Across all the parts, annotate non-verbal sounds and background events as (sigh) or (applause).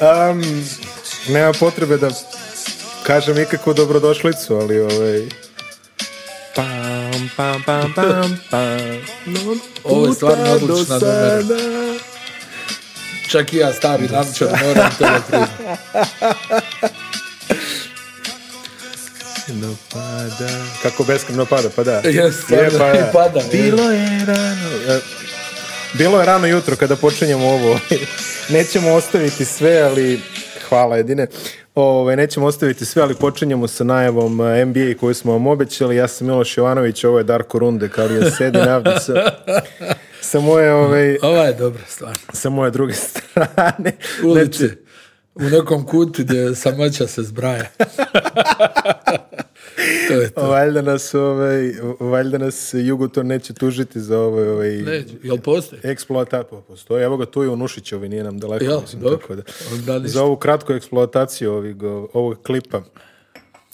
Um, nema potrebe da kažem ikakvu dobrodošlicu, ali ovaj... Pam, pam, pam, pam, pam. (laughs) Ovo je stvarno odlična numera. Čak i ja stari namčar moram to da priznam. No pada. Kako beskreno pada, pa da. Yes, je, pa, pada. Bilo je rano. Bilo je rano jutro kada počinjemo ovo. Ovaj, nećemo ostaviti sve, ali hvala jedine. Ove, ovaj, nećemo ostaviti sve, ali počinjemo sa najavom eh, NBA koju smo vam obećali. Ja sam Miloš Jovanović, ovo je Darko Runde, kao je sedi na. sa, sa moje... Ove, ovaj, Ova je dobra stvar. Sa moje druge (laughs) strane. Ulici, znači- u nekom kutu gdje samoća se zbraja. (laughs) to je to. Valjda nas, ovaj, valjda nas neće tužiti za ovaj... ovaj neće, jel postoji? Pa Evo ga tu je u ovaj, nije nam daleko. mislim, Tako da, za ovu kratku eksploataciju ovog, ovog klipa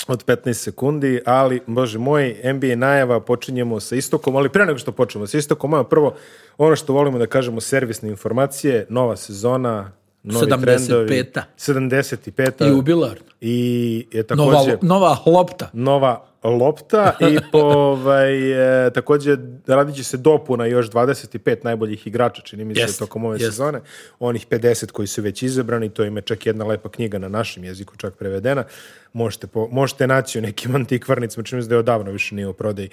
od 15 sekundi, ali, bože moj, NBA najava, počinjemo sa istokom, ali pre nego što počnemo sa istokom, prvo, ono što volimo da kažemo, servisne informacije, nova sezona, 75 a 75. I jubilarno. I je također... Nova, nova, lopta. Nova lopta i (laughs) po, ovaj, e, također radit će se dopuna još 25 najboljih igrača, čini mi se, yes, tokom ove yes. sezone. Onih 50 koji su već izabrani, to ime čak jedna lepa knjiga na našem jeziku, čak prevedena. Možete, po, možete naći u nekim (laughs) antikvarnicima, čini mi se da je odavno više nije u prodaji.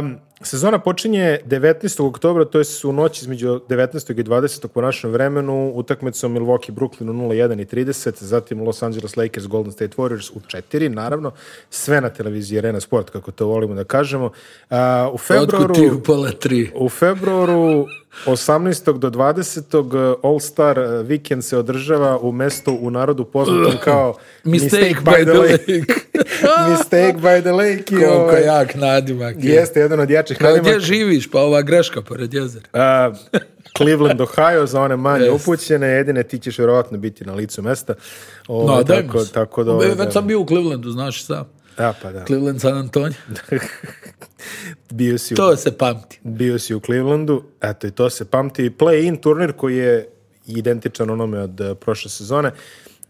Um, sezona počinje 19. oktobra, to je u noći između 19. i 20. po našem vremenu, utakmicom Milwaukee u 0-1 i 30, zatim Los Angeles Lakers Golden State Warriors u 4, naravno, sve na televiziji Arena Sport, kako to volimo da kažemo. A, u februaru... Ti upala tri? U februaru 18. do 20. All Star weekend se održava u mestu u narodu poznatom (laughs) kao Mistake, Mistake by, by the Lake. (laughs) Mistake by the Lake. Koliko ovaj, jak nadimak. Je. Jeste, jedan od jačih nadimak. Gdje živiš? Pa ova greška pored jezera. A, Cleveland, Ohio, za one manje yes. upućene, jedine ti ćeš vjerovatno biti na licu mesta. Ovo, no, ovaj, tako, tako da, ovo, ovaj, Već sam bio u Clevelandu, znaš sam. Da, pa da. Cleveland San Antonio. (laughs) Bio si to se pamti. Bio si u Clevelandu, eto i to se pamti. Play-in turnir koji je identičan onome od eh, prošle sezone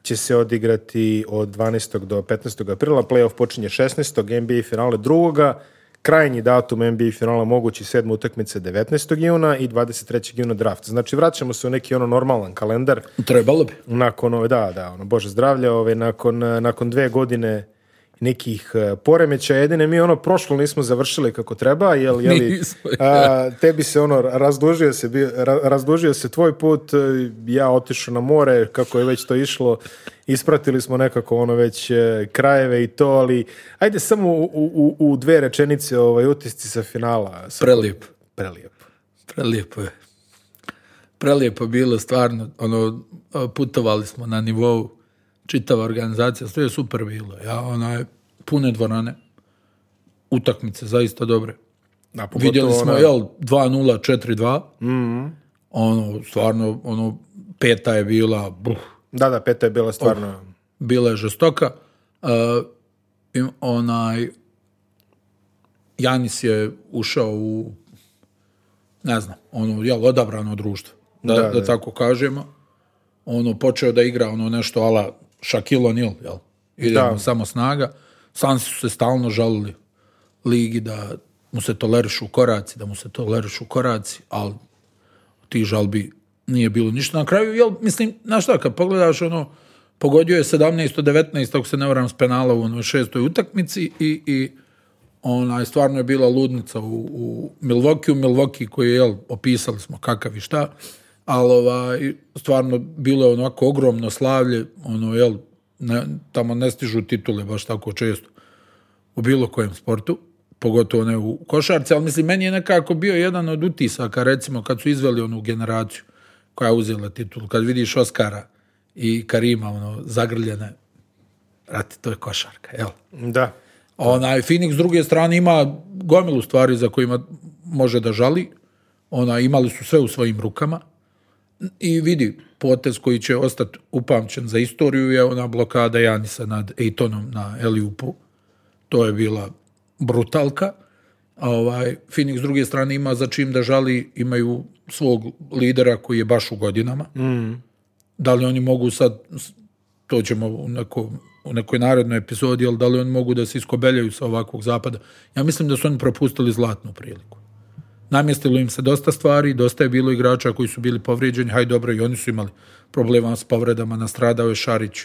će se odigrati od 12. do 15. aprila. Playoff počinje 16. NBA finale 2. Krajnji datum NBA finala mogući sedma utakmice 19. juna i 23. juna draft. Znači vraćamo se u neki ono normalan kalendar. Trebalo bi. Nakon ove, da, da, ono, bože zdravlja, ove, ovaj, nakon, eh, nakon dve godine nekih e, poremeća, Jedine mi ono prošlo nismo završili kako treba, jel, jeli, (laughs) tebi se ono razdužio se, bi, razdužio se tvoj put, e, ja otišao na more, kako je već to išlo, ispratili smo nekako ono već e, krajeve i to, ali ajde samo u, u, u dve rečenice ovaj, utisci sa finala. Prelijep. Prelijepo. Prelijepo je. Prelijepo bilo, stvarno, ono, putovali smo na nivou čitava organizacija, sve je super bilo. Ja, je pune dvorane, utakmice, zaista dobre. Vidjeli smo, jel, 2-0, 4-2, mhm. ono, stvarno, ono, peta je bila... Buh. Da, da, peta je bila stvarno... bila je žestoka. Uh, onaj, Janis je ušao u, ne znam, ono, jel, odabrano društvo, da, da tako kažemo. Ono, počeo da igra ono nešto ala Shaquille O'Neal, jel? Idemo da. samo snaga. Sansi su se stalno žalili ligi da mu se tolerišu koraci, da mu se tolerišu koraci, ali tih žalbi nije bilo ništa. Na kraju, jel, mislim, znaš šta, kad pogledaš ono, pogodio je 17. 19. ako se ne varam s penala u onoj šestoj utakmici i, i je stvarno je bila ludnica u, u Milvokiju, Milvoki koji je, jel, opisali smo kakav i šta, ali ovaj, stvarno bilo je onako ogromno slavlje, ono, jel, tamo ne stižu titule baš tako često u bilo kojem sportu, pogotovo ne u košarci, ali mislim, meni je nekako bio jedan od utisaka, recimo, kad su izveli onu generaciju koja je uzela titul, kad vidiš Oskara i Karima, ono, zagrljene, rati, to je košarka, jel? Da. Onaj, Phoenix s druge strane ima gomilu stvari za kojima može da žali, ona, imali su sve u svojim rukama, i vidi potez koji će ostati upamćen za istoriju je ona blokada Janisa nad Ejtonom na Eliupu. To je bila brutalka. A ovaj, Phoenix s druge strane ima za čim da žali, imaju svog lidera koji je baš u godinama. Mm. Da li oni mogu sad, to ćemo u, neko, u nekoj narednoj epizodi, ali da li oni mogu da se iskobeljaju sa ovakvog zapada? Ja mislim da su oni propustili zlatnu priliku namjestilo im se dosta stvari, dosta je bilo igrača koji su bili povrijeđeni, haj dobro i oni su imali problema s povredama, nastradao je Šarić,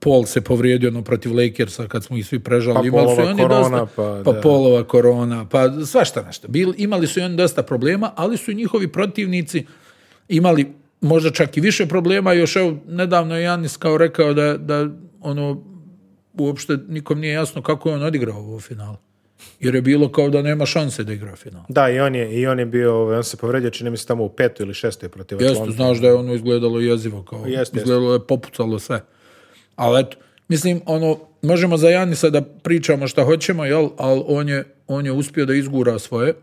Pol se povrijedio ono protiv Lakersa kad smo ih svi prežali. Pa imali su oni korona, dosta, pa, pa polova korona, pa svašta nešto. imali su i oni dosta problema, ali su njihovi protivnici imali možda čak i više problema. Još evo, nedavno je Janis kao rekao da, da ono, uopšte nikom nije jasno kako je on odigrao ovo finalu jer je bilo kao da nema šanse da igra final. Da, i on je, i on je bio, ovaj, on se povredio, čini mi se tamo u petu ili je protiv Jeste, znaš da je ono izgledalo jezivo, kao jest, izgledalo je popucalo sve. Ali eto, mislim, ono, možemo za Janisa da pričamo šta hoćemo, jel, ali on je, on je uspio da izgura svoje.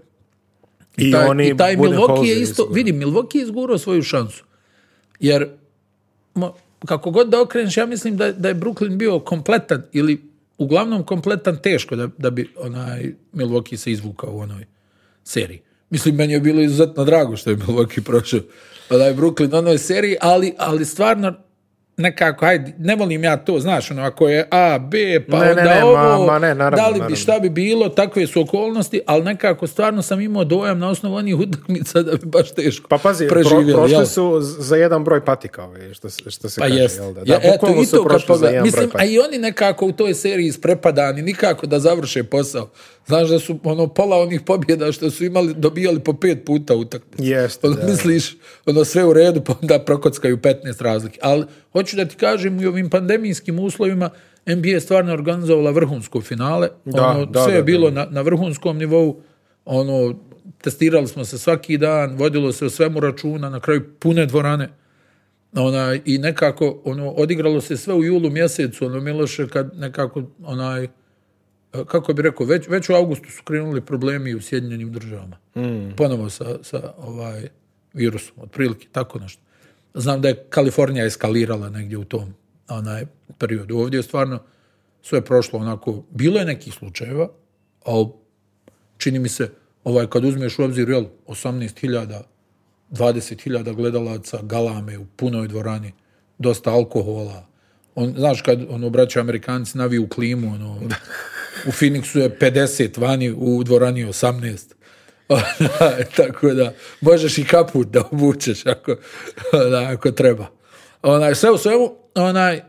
I, taj, oni i Milwaukee je isto, vidi, Milwaukee je izgurao svoju šansu. Jer, kako god da okreneš, ja mislim da, da je Brooklyn bio kompletan ili uglavnom kompletan teško da, da bi onaj Milwaukee se izvukao u onoj seriji. Mislim, meni je bilo izuzetno drago što je Milwaukee prošao onaj pa Brooklyn u onoj seriji, ali, ali stvarno nekako, hajde, ne volim ja to, znaš, ono, ako je A, B, pa onda ovo, da li bi, šta bi bilo, takve su okolnosti, ali nekako stvarno sam imao dojam na osnovu onih utakmica da bi baš teško Pa pazi, prošli su za jedan broj patika, ove, što, što se pa kaže, jel da? eto, mislim, a i oni nekako u toj seriji isprepadani, nikako da završe posao. Znaš da su ono pola onih pobjeda što su imali dobijali po pet puta utakmicu. Jeste. Ono, misliš, ono sve u redu, pa onda prokockaju 15 razlike. Ali Hoću da ti kažem, i ovim pandemijskim uslovima NBA je stvarno organizovala vrhunsko finale. ono, sve je bilo na, na vrhunskom nivou. Ono, testirali smo se svaki dan, vodilo se o svemu računa, na kraju pune dvorane. Ona, I nekako ono, odigralo se sve u julu mjesecu, ono, Miloše, kad nekako, onaj, kako bi rekao, već, već u augustu su krenuli problemi u Sjedinjenim državama. Mm. Ponovo sa, sa ovaj, virusom, otprilike, tako nešto. Znam da je Kalifornija eskalirala negdje u tom onaj periodu. Ovdje je stvarno sve prošlo onako, bilo je nekih slučajeva, ali čini mi se, ovaj, kad uzmeš u obzir, jel, 18.000, 20.000 gledalaca, galame u punoj dvorani, dosta alkohola, on, znaš, kad on obraća Amerikanci u klimu, ono, u Phoenixu je 50 vani, u dvorani 18 tako da, možeš i kaput da obučeš ako, ako treba. Onaj, sve u svemu, onaj,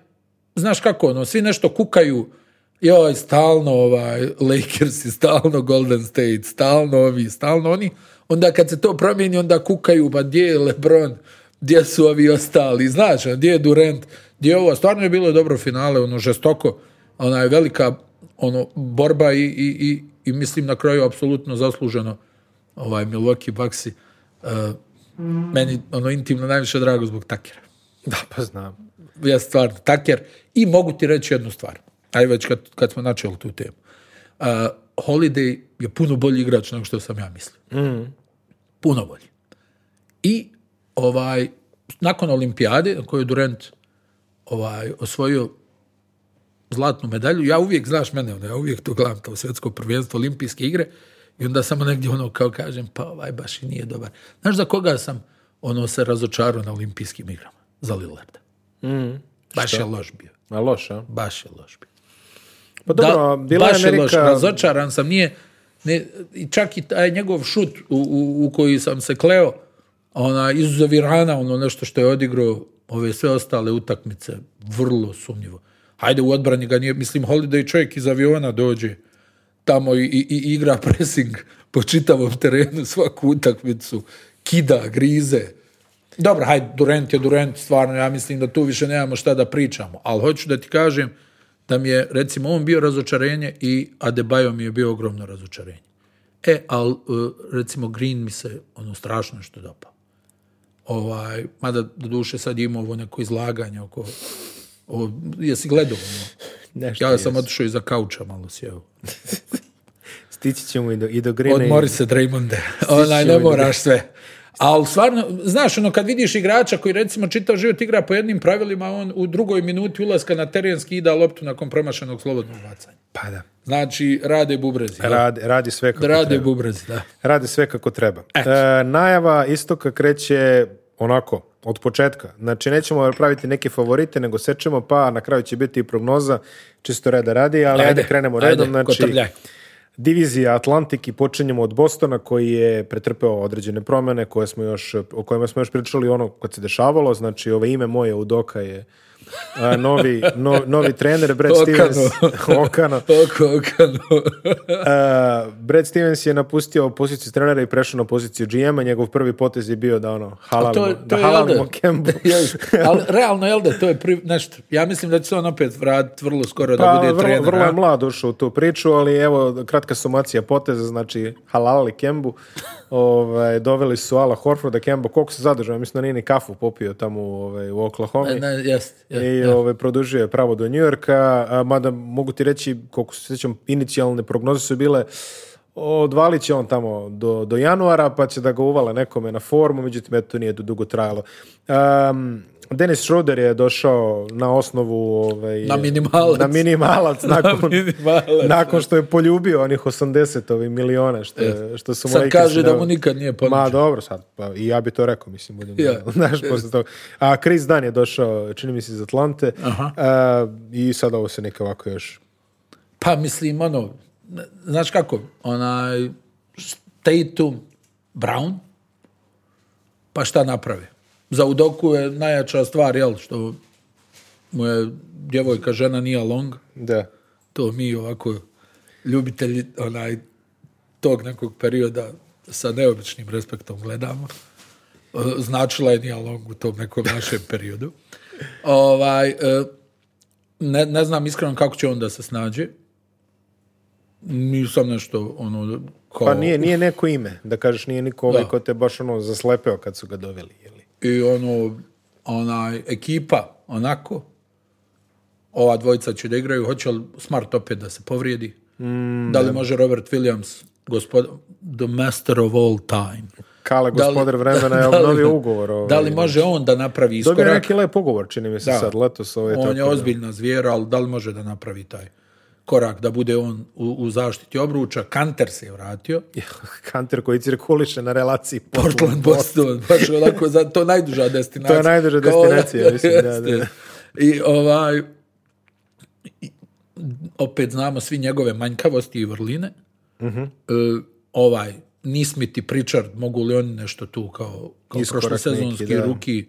znaš kako, ono, svi nešto kukaju, joj, stalno ovaj, i stalno Golden State, stalno ovi, stalno oni, onda kad se to promijeni, onda kukaju, pa gdje je LeBron, gdje su ovi ostali, znaš, ono, gdje je Durant, gdje je ovo, stvarno je bilo dobro finale, ono, žestoko, ona je velika, ono, borba i, i, i, i mislim na kraju apsolutno zasluženo ovaj Milwaukee Bucksi, uh, meni ono intimno najviše drago zbog Takera. Da, pa znam. Ja stvarno, Taker. I mogu ti reći jednu stvar. Ajde već kad, kad smo načeli tu temu. Uh, Holiday je puno bolji igrač nego što sam ja mislio. Mm. Puno bolji. I ovaj, nakon olimpijade na kojoj je Durant ovaj, osvojio zlatnu medalju, ja uvijek, znaš mene, ono, ja uvijek to gledam kao svjetsko prvenstvo olimpijske igre, i onda samo negdje ono kao kažem, pa ovaj baš i nije dobar. Znaš za koga sam ono se razočarao na olimpijskim igrama? Za Lillarda. Mm, baš je loš bio. A loš, a? Baš je loš bio. Pa dobro, da, bila baš je Amerika... loš, razočaran sam, nije... Ne, čak i taj njegov šut u, u, koji sam se kleo, ona, izuzev Irana, ono nešto što je odigrao ove sve ostale utakmice, vrlo sumnjivo. Hajde, u odbrani ga nije, mislim, Holiday čovjek iz aviona dođe, tamo i, i, igra (laughs) pressing po čitavom terenu svaku utakmicu, kida, grize. Dobro, hajde, Durent je Durent, stvarno, ja mislim da tu više nemamo šta da pričamo, ali hoću da ti kažem da mi je, recimo, on bio razočarenje i Adebayo mi je bio ogromno razočarenje. E, ali, e, recimo, Green mi se, ono, strašno što dopa. Ovaj, mada, do duše, sad ima ovo neko izlaganje oko... Ovo, jesi gledao? Ono? Nešto ja sam otišao za kauča malo sjeo. (laughs) Stići ćemo i do, i do Grine. se Onaj, ne moraš sve. Ali stvarno, znaš, ono, kad vidiš igrača koji recimo čitav život igra po jednim pravilima, on u drugoj minuti ulaska na terenski ida loptu nakon promašenog slobodnog bacanja. Pa da. Znači, rade bubrezi. Radi, radi sve kako rade treba. bubrezi, da. Radi sve kako treba. E, najava istoka kreće onako, od početka. Znači, nećemo praviti neke favorite, nego sećemo, pa na kraju će biti i prognoza, čisto reda radi, ali ajde, krenemo redom. Znači, divizija Atlantik i počinjemo od Bostona koji je pretrpeo određene promjene koje smo još, o kojima smo još pričali ono kad se dešavalo, znači ove ime moje Udoka je novi, novi trener Brad okano. Stevens (laughs) okano Oko, okano Brad Stevens je napustio poziciju trenera i prešao na poziciju GM-a njegov prvi potez je bio da ono halalimo, to, to je (laughs) ali (laughs) realno jel da to je pri, nešto ja mislim da će se on opet vrat vrlo skoro da pa, bude vrlo, trener vrlo je mlad ušao u tu priču ali evo kratka sumacija poteza znači Halali Kembu ovaj, doveli su Ala Horforda Kembu koliko se zadržava, mislim da nije ni kafu popio tamo ovaj, u Oklahoma Jeste, i ove, ovaj, produžio pravo do Njujorka, mada mogu ti reći, koliko se sjećam, inicijalne prognoze su bile odvalit će on tamo do, do januara, pa će da ga uvale nekome na formu, međutim, eto, to nije dugo trajalo. Um, Dennis Schroeder je došao na osnovu ovaj, na minimalac, (laughs) nakon, nakon što je poljubio onih 80 ovih miliona što, što su mu Sad kaže da mu nikad nije poljubio. Ma dobro sad, pa, i ja bi to rekao, mislim, (laughs) toga. A Chris Dan je došao, čini mi se, iz Atlante i sad ovo se neka ovako još... Pa mislim, ono, znaš kako, onaj Tatum Brown, pa šta napravi? za Udoku je najjača stvar, jel, što mu je djevojka žena nije Long. Da. To mi ovako ljubitelji onaj tog nekog perioda sa neobičnim respektom gledamo. E, značila je nije Long u tom nekom našem (laughs) periodu. Ovaj, e, ne, ne znam iskreno kako će on da se snađe. Nisam nešto ono... Pa kao... Pa nije, nije neko ime, da kažeš, nije niko ovaj ko te baš ono zaslepeo kad su ga doveli. Jel? i ono, onaj, ekipa, onako, ova dvojica će da igraju, hoće li Smart opet da se povrijedi? Mm, da li može Robert Williams, gospod, the master of all time? Kale, gospodar da li, vremena je (laughs) obnovio ugovor. Ovaj, da li može on da napravi iskorak? Dobio neki lep ugovor, čini mi se sad, letos. Ovaj on je ozbiljna zvijera, ali da li može da napravi taj? korak da bude on u, zaštiti obruča. Kanter se je vratio. (laughs) Kanter koji cirkuliše na relaciji Portland, Boston. onako, to najduža destinacija. to je najduža (laughs) destinacija, mislim, da, (laughs) I ovaj, opet znamo svi njegove manjkavosti i vrline. Uh ovaj, Nismiti Pritchard, mogu li oni nešto tu kao, kao sezonski ruki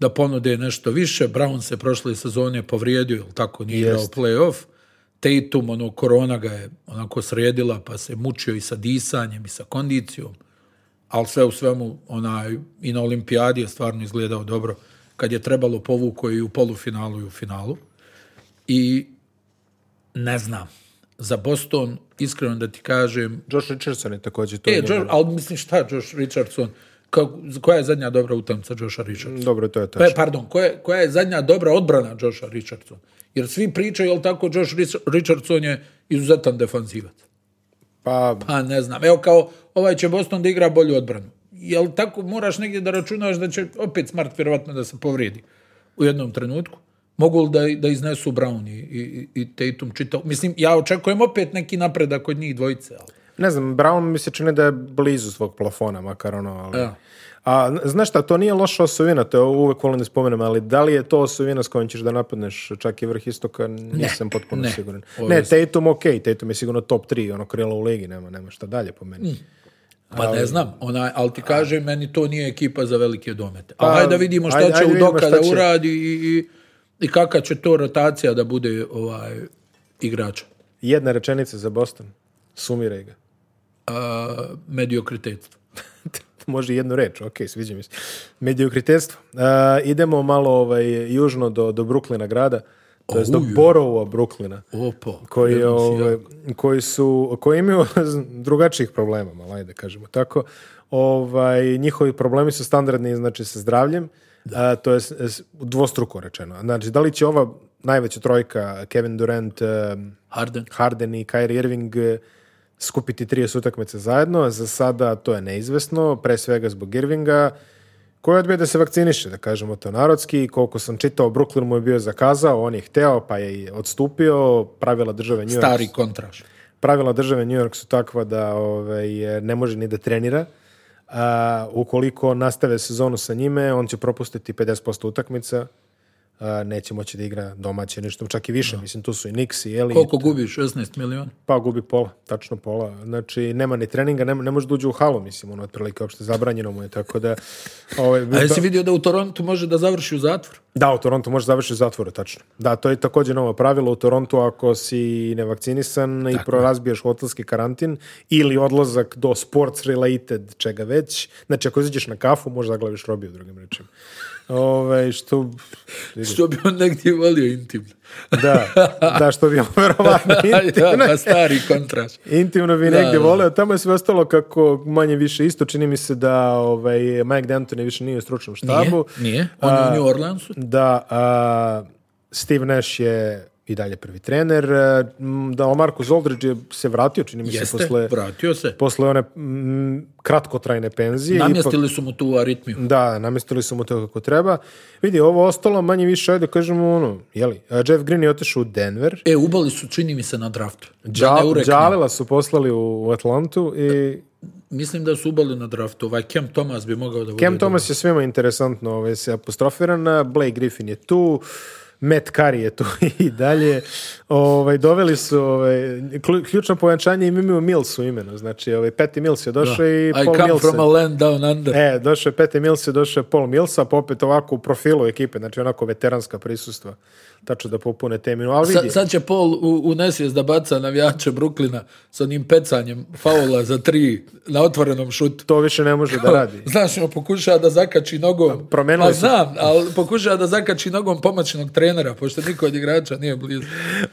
da ponude nešto više. Brown se prošle sezone povrijedio, ili tako, nije igrao playoff. Tatum, ono, korona ga je onako sredila, pa se mučio i sa disanjem i sa kondicijom, ali sve u svemu, onaj, i na olimpijadi je stvarno izgledao dobro, kad je trebalo povuko i u polufinalu i u finalu. I ne znam, za Boston, iskreno da ti kažem... Josh Richardson je također to. E, Josh, ali mislim šta Josh Richardson? koja je zadnja dobra utamca Josha Richardsona? Dobro, to je pa tačno. Pa, pardon, koja, koja je zadnja dobra odbrana Josha Richardsona? Jer svi pričaju, jel tako, Josh Richardson je izuzetan defanzivac. Pa, pa ne znam. Evo kao, ovaj će Boston da igra bolju odbranu. Jel tako, moraš negdje da računaš da će opet Smart vjerovatno da se povrijedi u jednom trenutku. Mogu li da, da iznesu Brown i, i, Tatum čitav? Mislim, ja očekujem opet neki napredak od njih dvojice. Ali... Ne znam, Brown mi se čini da je blizu svog plafona, makar ono, ali... Ja. A znaš šta, to nije loša osovina, to je uvek volim da spomenem, ali da li je to osovina s kojom ćeš da napadneš čak i vrh istoka, nisam potpuno ne, siguran. Ne, Tatum ok, Tatum je sigurno top 3, ono krilo u ligi, nema, nema šta dalje po meni. Pa ne znam, ona, ali ti kaže meni to nije ekipa za velike domete. Pa, ali ajde da vidimo šta će u Udoka da uradi i, kakva će to rotacija da bude ovaj, igrača. Jedna rečenica za Boston, sumiraj ga. mediokritetstvo može jednu reč, ok, sviđa mi se. Mediokriterstvo. Uh, e, idemo malo ovaj, južno do, do Bruklina grada, to je do Borova Bruklina, Opa, koji, ovaj, koji, su, koji imaju (laughs) drugačijih problema, malo ajde kažemo tako. Ovaj, njihovi problemi su standardni, znači sa zdravljem, to je e, dvostruko rečeno. Znači, da li će ova najveća trojka, Kevin Durant, e, Harden. Harden i Kyrie Irving, skupiti 30 utakmice zajedno. Za sada to je neizvesno, pre svega zbog Irvinga, koji odbije da se vakciniše, da kažemo to narodski. Koliko sam čitao, Brooklyn mu je bio zakazao, on je hteo, pa je i odstupio. Pravila države New York... Stari kontraž. Pravila države New York su takva da ove ovaj, ne može ni da trenira. ukoliko nastave sezonu sa njime, on će propustiti 50% utakmica neće moći da igra domaće ništa. čak i više, mislim, tu su i Nix i Eli. Koliko gubi, 16 miliona? Pa gubi pola, tačno pola. Znači, nema ni treninga, ne može da uđe u halu, mislim, ono, otprilike, uopšte zabranjeno mu je, tako da... Ovaj, A jesi vidio da u Torontu može da završi u zatvoru? Da, u Torontu može završi u zatvoru, tačno. Da, to je takođe novo pravilo u Torontu ako si nevakcinisan i prorazbiješ hotelski karantin ili odlazak do sports related čega već. Znači, ako izađeš na kafu, možeš zaglaviš robiju, drugim Ove, ovaj, što... (laughs) što bi on negdje volio intimno. da, da, što bi on (laughs) verovatno intimno. da, pa stari kontrast. Intimno bi negdje da, volio. Tamo je sve ostalo kako manje više isto. Čini mi se da ovaj, Mike D'Antoni više nije u stručnom štabu. Nije, nije. On je u New Orleansu. Da, a, Steve Nash je i dalje prvi trener. E, da, Marko Zoldrić je se vratio, čini mi se, Jeste, posle, vratio se. posle one kratkotrajne penzije. Namjestili su mu tu aritmiju. Da, namjestili su mu to kako treba. Vidi, ovo ostalo manje više, ajde kažemo ono, jeli, Jeff Green je otišao u Denver. E, ubali su, čini mi se, na draftu. Džalila su poslali u, Atlantu i... E, mislim da su ubali na draftu. Ovaj Cam Thomas bi mogao da... Cam Thomas je svima interesantno ovaj, se apostrofiran. Blake Griffin je tu. Matt Curry je tu (laughs) i dalje. Ovaj, doveli su ovaj, ključno pojačanje i imaju Mills u imenu. Znači, ovaj, Peti Mills je došao i I Paul come from a land down under. E, došao je peti Mills i došao je Paul Millsa, pa opet ovako u profilu ekipe, znači onako veteranska prisustva tačno da popune teminu. Ali vidi. sad će Paul u, u nesvijest da baca navijače Bruklina s onim pecanjem faula za tri na otvorenom šutu. To više ne može da radi. (laughs) Znaš, on pokušava da zakači nogom. Promenili pa ali pokušava da zakači nogom pomoćnog trenera, pošto niko od igrača nije blizu.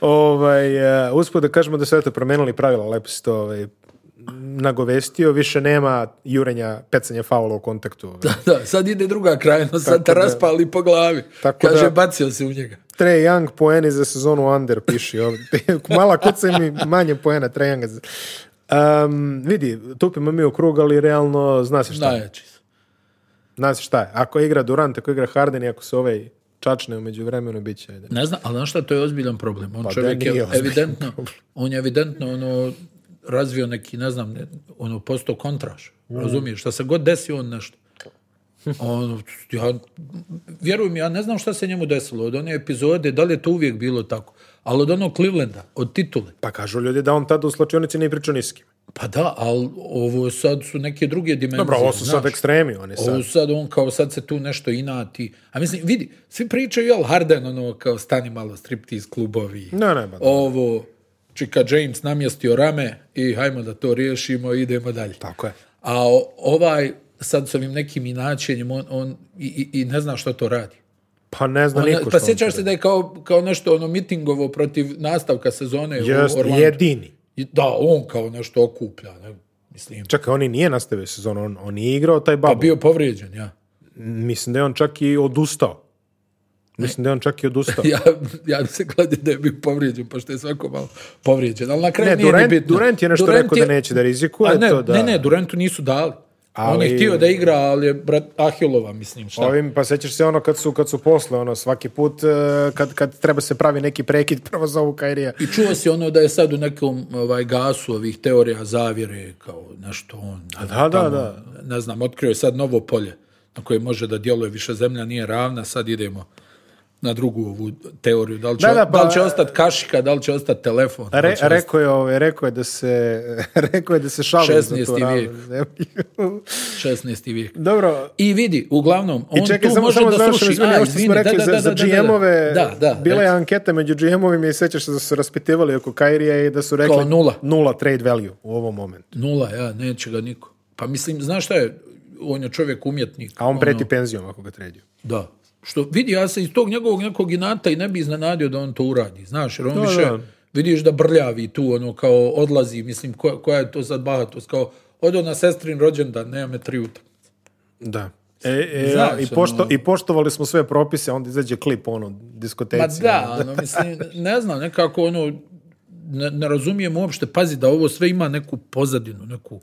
Ovaj, uh, da kažemo da su eto promenili pravila, lepo si to ovaj, nagovestio, više nema jurenja, pecanja faula u kontaktu. (laughs) Da, da, sad ide druga krajina sad te raspali po glavi. Tako Kaže, da, bacio se u njega. Trae Young poeni za sezonu under piši ovdje. (laughs) Mala kuca mi manje poena Trae Younga. vidi, tupimo mi u krug, ali realno zna se šta je. Zna se šta je. Ako igra Durant, ako igra Harden i ako se ovaj čačne u međuvremenu bit će. Ne znam, ali znaš šta, to je ozbiljan problem. On pa čovjek je evidentno, problem. on je evidentno ono, razvio neki, ne znam, ono, posto. kontraš. Mm. Razumiješ? Šta se god desi on nešto. (laughs) On, ja, vjerujem, ja ne znam šta se njemu desilo. Od one epizode, da li je to uvijek bilo tako? Ali od onog Clevelanda, od titule. Pa kažu ljudi da on tada u slačionici ne pričao Pa da, ali ovo sad su neke druge dimenzije. Dobro, ovo su sad ekstremi. Oni sad. Ovo sad, on kao sad se tu nešto inati. A mislim, vidi, svi pričaju, jel, Harden, ono, kao stani malo striptiz klubovi. Ne, ne, Ovo, Čika James namjestio rame i hajmo da to riješimo i idemo dalje. Tako je. A ovaj sad s ovim nekim inačenjem, on, i, i, ne zna što to radi. Pa ne zna pa on, Pa sjećaš se da je kao, kao nešto ono mitingovo protiv nastavka sezone Just, jedini. da, on kao nešto okuplja. Ne? Mislim. Čekaj, on i nije nastavio sezonu, on, on je igrao taj babu. Pa bio povrijeđen, ja. Mislim da je on čak i odustao. Mislim da je on čak i odustao. (laughs) ja, ja se gledao da je bio povrijeđen, pošto je svako malo povrijeđen. Ali na kraju ne, nije Durant, je nešto Durant rekao da neće da rizikuje. ne, to da... ne, ne, Durantu nisu dali. Ali... On je htio da igra, ali je brat Ahilova, mislim, šta? Ovim, pa sećaš se ono kad su, kad su posle, ono, svaki put eh, kad, kad treba se pravi neki prekid, (laughs) prvo ovu Kairija. I čuo si ono da je sad u nekom ovaj, gasu ovih teorija zavjere, kao nešto on... da, da, da. Ne znam, otkrio je sad novo polje na koje može da djeluje više zemlja, nije ravna, sad idemo na drugu ovu teoriju. Da li će, da, li će ostati kašika, da li će ostati telefon? reko je, ovaj, rekao, je, da se, (laughs) rekao je da se šalim 16. vijek. 16. (laughs) vijek. Dobro. I vidi, uglavnom, on čekaj, tu može da što smo rekli da, za, za GM-ove, bila je anketa među GM-ovima i sećaš se da su raspitivali oko Kairija i da su rekli nula. nula trade value u ovom momentu. Nula, ja, neće ga niko. Pa mislim, znaš šta je, on je čovjek umjetnik. A on preti ono- penzijom ako ga tredio. Da što vidi, ja se iz tog njegovog nekog inata i ne bi iznenadio da on to uradi, znaš, jer on da, više, vidiš da brljavi tu, ono, kao odlazi, mislim, koja, je to sad bahatost, kao, odo na sestrin rođendan, nema me tri Da. E, e i, ono, pošto, ono. I poštovali smo sve propise, onda izađe klip, ono, diskotecije. Ma ono. da, (laughs) ono, mislim, ne znam, nekako, ono, ne, ne razumijem uopšte, pazi da ovo sve ima neku pozadinu, neku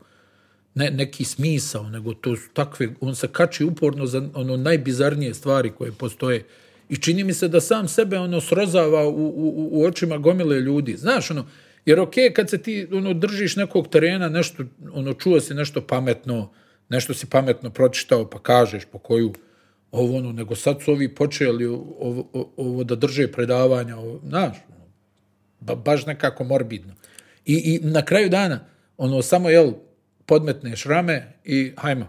ne, neki smisao, nego to su takve, on se kači uporno za ono najbizarnije stvari koje postoje. I čini mi se da sam sebe ono srozava u, u, očima gomile ljudi. Znaš, ono, jer ok, kad se ti ono, držiš nekog terena, nešto, ono, čuo si nešto pametno, nešto si pametno pročitao, pa kažeš po koju ovo, ono, nego sad su ovi počeli ovo, ovo, da drže predavanja, ovo, znaš, ono, baš nekako morbidno. I, I na kraju dana, ono, samo, jel, podmetneš rame i hajmo,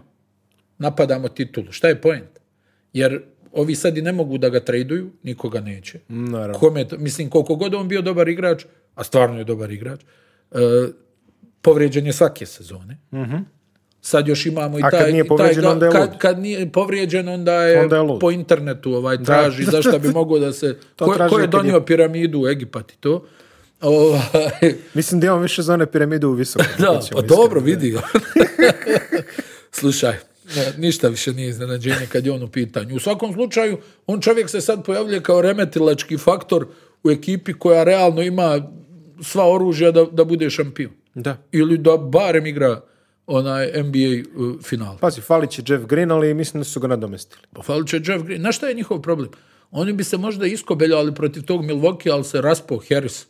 napadamo titulu. Šta je point? Jer ovi sad i ne mogu da ga traduju, nikoga neće. mislim, koliko god on bio dobar igrač, a stvarno je dobar igrač, uh, povrijeđen je svake sezone. Mhm. Sad još imamo i taj... A kad nije povrijeđen, taj, onda je Kad, kad nije povrijeđen, onda je, je po internetu ovaj, traži zašto bi (laughs) mogo da se... Ko, je donio piramidu u Egipat i to? Ovaj. Mislim da imamo više one piramidu u visokom. da, pa dobro, vidi ga. (laughs) Slušaj, ništa više nije iznenađenje kad je on u pitanju. U svakom slučaju, on čovjek se sad pojavlja kao remetilački faktor u ekipi koja realno ima sva oružja da, bude šampion. Da. Ili da barem igra onaj NBA uh, final. Pazi, falit će Jeff Green, ali mislim da su ga nadomestili. Pa falit će Jeff Green. Na šta je njihov problem? Oni bi se možda iskobeljali protiv tog Milwaukee, ali se raspao Harris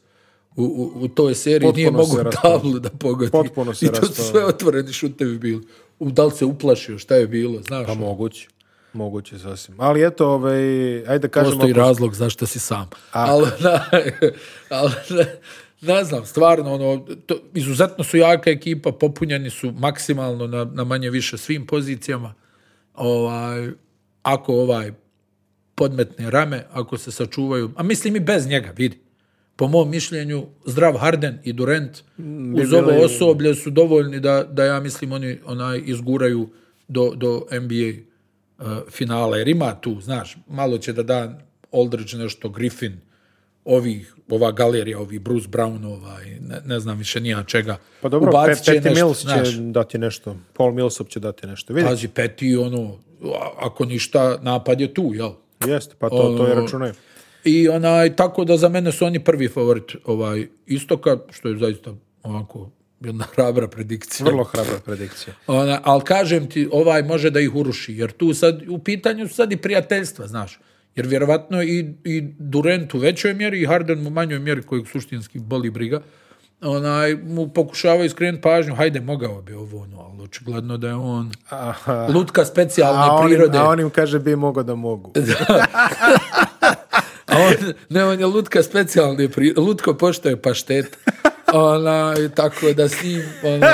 u, u, toj seriji nije mogu se tablu da pogodi. Potpuno I to sve otvoreni šutevi bili. Da li se uplašio, šta je bilo, znaš? Pa moguće. Moguće sasvim. Ali eto, ovaj, ajde kažemo... Postoji i razlog zašto si sam. ali, (laughs) ali ne znam, stvarno, ono, to, izuzetno su jaka ekipa, popunjeni su maksimalno na, na manje više svim pozicijama. Ovaj, ako ovaj podmetne rame, ako se sačuvaju, a mislim i bez njega, vidi po mom mišljenju, zdrav Harden i Durant mm, uz ovo osoblje su dovoljni da, da ja mislim oni onaj izguraju do, do NBA uh, e, finala. Jer ima tu, znaš, malo će da da Oldridge nešto, Griffin, ovih, ova galerija, ovi Bruce Brownova i ne, ne znam više nija čega. Pa dobro, Pe, Peti nešto, Mills će dati nešto, Paul Millsop će dati nešto. Vidite. Pazi, Peti, ono, ako ništa, napad je tu, jel? Jeste, pa to, to je ono, računaj. I onaj, tako da za mene su oni prvi favorit ovaj, istoka, što je zaista ovako jedna (laughs) hrabra predikcija. Vrlo hrabra predikcija. Ona, ali kažem ti, ovaj može da ih uruši, jer tu sad, u pitanju su sad i prijateljstva, znaš. Jer vjerovatno i, i Durent u većoj mjeri i Harden u manjoj mjeri kojeg suštinski boli briga, onaj, mu pokušava iskrenuti pažnju, hajde, mogao bi ovo, ono, ali očigledno da je on lutka specijalne a prirode. A on im kaže bi mogao da mogu. (laughs) (laughs) A ne, on je lutka specijalni, pri, lutko je paštet. Ona, tako da s ono.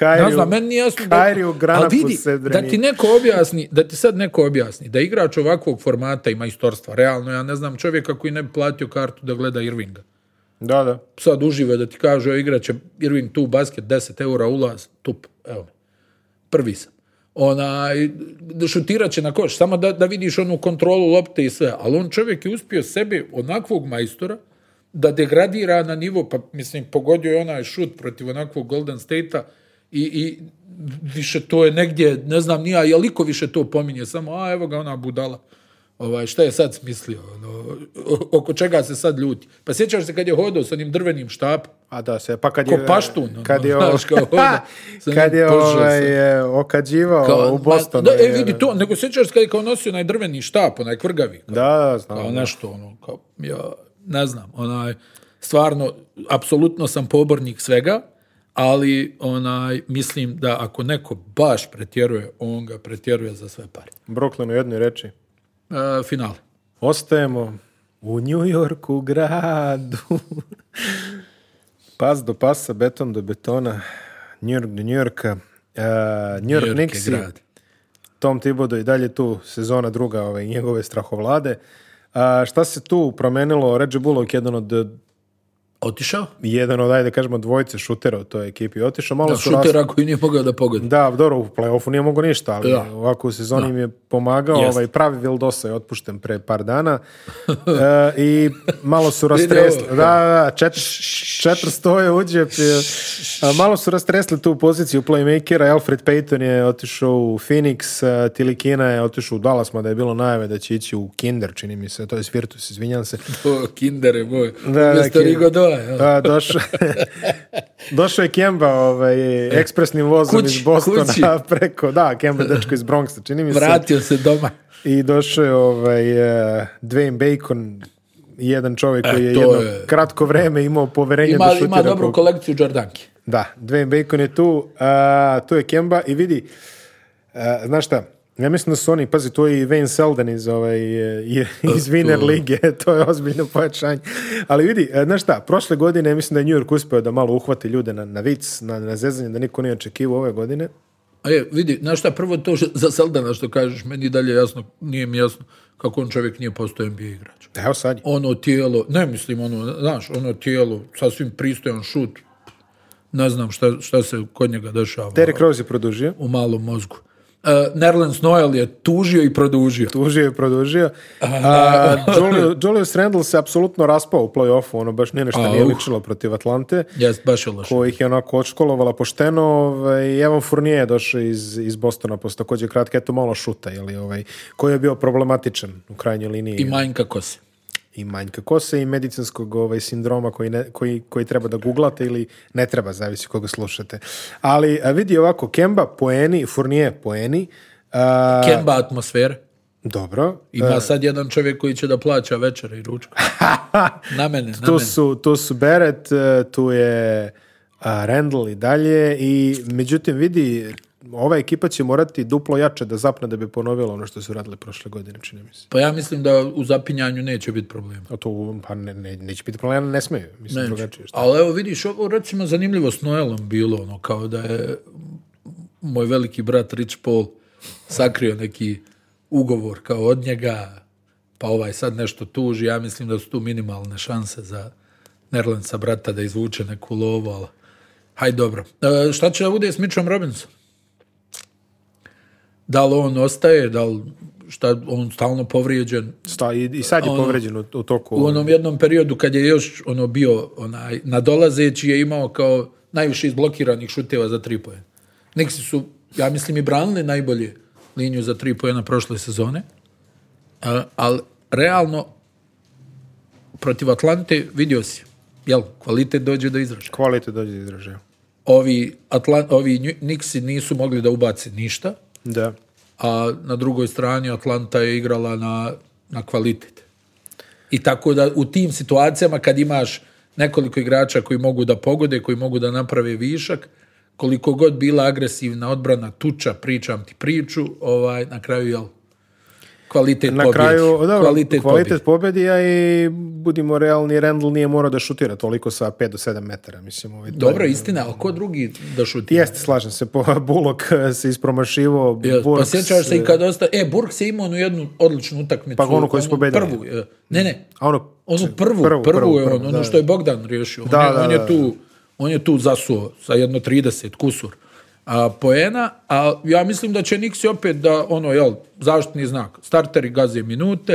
ne znam, meni nije da, ali vidi, da ti neko objasni, da ti sad neko objasni, da igrač ovakvog formata ima istorstva. realno, ja ne znam čovjeka koji ne bi platio kartu da gleda Irvinga. Da, da. Sad užive da ti kaže, igrat će Irving tu basket, 10 eura ulaz, tup, evo. Prvi sam onaj šutirat će na koš, samo da, da vidiš onu kontrolu lopte i sve. Ali on čovjek je uspio sebi onakvog majstora da degradira na nivo, pa mislim, pogodio je onaj šut protiv onakvog Golden State-a i, i više to je negdje, ne znam, nija, jeliko više to pominje, samo, a evo ga ona budala ovaj, šta je sad smislio, ono, oko čega se sad ljuti. Pa sjećaš se kad je hodao s onim drvenim štapom? A da se, pa kad je... Ko paštun, ono, kad je, znaš, kao (laughs) kad je ovaj, u Bostonu. Da, e, vidi to, nego sjećaš se kad je kao nosio onaj drveni štap, onaj kvrgavi. da, znam. Kao nešto, ono, kao, ja, ne znam, onaj, stvarno, apsolutno sam pobornik svega, ali onaj, mislim da ako neko baš pretjeruje, on ga pretjeruje za sve pare. Brooklyn u jednoj reči uh, final. Ostajemo u New Yorku gradu. Pas do pasa, beton do betona. New York do New Yorka. E, New York, York Tom Tibodo i dalje tu sezona druga ove njegove strahovlade. šta se tu promenilo? Reggie Bullock, jedan od Otišao? Jedan od, da kažemo, dvojice šutera u toj ekipi otišao. Malo da, šutera koji nije mogao da pogodi. Da, dobro, u playoffu nije mogao ništa, ali da. ovako u sezoni im je pomagao. Ovaj, pravi Vildosa je otpušten pre par dana (laughs) eh, i malo su rastresli. da, da, četiri, četiri uđe. Malo su rastresli tu poziciju playmakera. Alfred Payton je otišao u Phoenix, eh, Tilikina je otišao u Dallas, da je bilo najave da će ići u Kinder, čini mi se. To je Svirtus, izvinjam se. To, (laughs) Kinder je moj. da, da, pa, došao, (laughs) došao je Kemba ovaj, e, ekspresnim vozom iz Bostona (laughs) preko, da, Kemba dečko iz Bronxa, čini mi se. Vratio se doma. I došao je ovaj, uh, Dwayne Bacon, jedan čovjek e, koji je jedno kratko vreme imao poverenje ima, da šutira. Ima dobru kolekciju Jordanki. Da, Dwayne Bacon je tu, uh, tu je Kemba i vidi, uh, znaš šta, ja mislim da su oni, pazi, to je i Wayne Selden iz, ovaj, (laughs) iz Wiener Lige, (laughs) to je ozbiljno pojačanje. Ali vidi, e, znaš šta, prošle godine mislim da je New York uspio da malo uhvati ljude na, na vic, na, na zezanje, da niko nije očekivao ove godine. A je, vidi, znaš šta, prvo to (laughs) za Seldana što kažeš, meni dalje jasno, nije mi jasno kako on čovjek nije postao NBA igrač. Evo sad. Ono tijelo, ne mislim, ono, znaš, ono tijelo, sasvim pristojan šut, ne znam šta, šta se kod njega dešava. Terry Rose je produžio. U malom mozgu. E, Nerlens Noel je tužio i produžio. Tužio i produžio. A, uh, (laughs) Julius Randle se apsolutno raspao u play-offu, ono baš nije nešto nije uh. ličilo protiv Atlante. Koji baš je je onako odškolovala pošteno. Ovaj, Evan Fournier je došao iz, iz Bostona posto također kratke, eto malo šuta, ovaj, koji je bio problematičan u krajnjoj liniji. I manjka kose i manjka kose i medicinskog ovaj, sindroma koji, koji, koji treba da googlate ili ne treba, zavisi koga slušate. Ali vidi ovako, Kemba poeni, Fournier poeni. Kemba atmosfera. Dobro. Ima sad jedan čovjek koji će da plaća večer i ručku. (laughs) na mene, na tu mene. Su, tu su Beret, e, tu je... Randall i dalje i međutim vidi ova ekipa će morati duplo jače da zapne da bi ponovila ono što su radile prošle godine, čini mi se. Pa ja mislim da u zapinjanju neće biti problema. A to, pa ne, neće biti problema, ne smije. Mislim, neće. Ali evo vidiš, ovo recimo zanimljivo s Noelom bilo, ono, kao da je moj veliki brat Rich Paul sakrio neki ugovor kao od njega, pa ovaj sad nešto tuži, ja mislim da su tu minimalne šanse za Nerlenca brata da izvuče neku lovu, ali haj dobro. E, šta će da bude s Mitchom Robinsom? da li on ostaje, da li šta, on stalno povrijeđen. Sta, i, i, sad je ono, povrijeđen u, u, toku. U onom jednom periodu kad je još ono bio onaj, nadolazeći je imao kao najviše izblokiranih šuteva za tri poje. Niksi su, ja mislim, i branili najbolje liniju za tri na prošle sezone, ali realno protiv Atlante vidio si, jel, kvalitet dođe do izražaja. Kvalitet dođe do izražaja. Ovi, ovi Niksi nisu mogli da ubace ništa, da. A na drugoj strani Atlanta je igrala na, na kvalitet. I tako da u tim situacijama kad imaš nekoliko igrača koji mogu da pogode, koji mogu da naprave višak, koliko god bila agresivna odbrana, tuča, pričam ti priču, ovaj, na kraju, je kvalitet na kraju, dobro, kvalitet, kvalitet pobjedi, i budimo realni, rendl nije morao da šutira toliko sa 5 do 7 metara. Mislim, ovaj, dobro, je, istina, a ko drugi da šutira? Jeste, slažem se, po, (laughs) Bullock se ispromašivo, pa Burks... se i kad osta... E, Burks je imao onu jednu odličnu utakmicu. Pa onu koju su pobedili. Prvu, ne, ne, a ono, onu prvu, prvu, prvu, je ono, ono što je Bogdan riješio. Da, on, je, da, on je tu... On je tu zasuo sa jedno 30 kusur a, poena, a ja mislim da će niksi opet da, ono, jel, zaštitni znak, starteri gaze minute,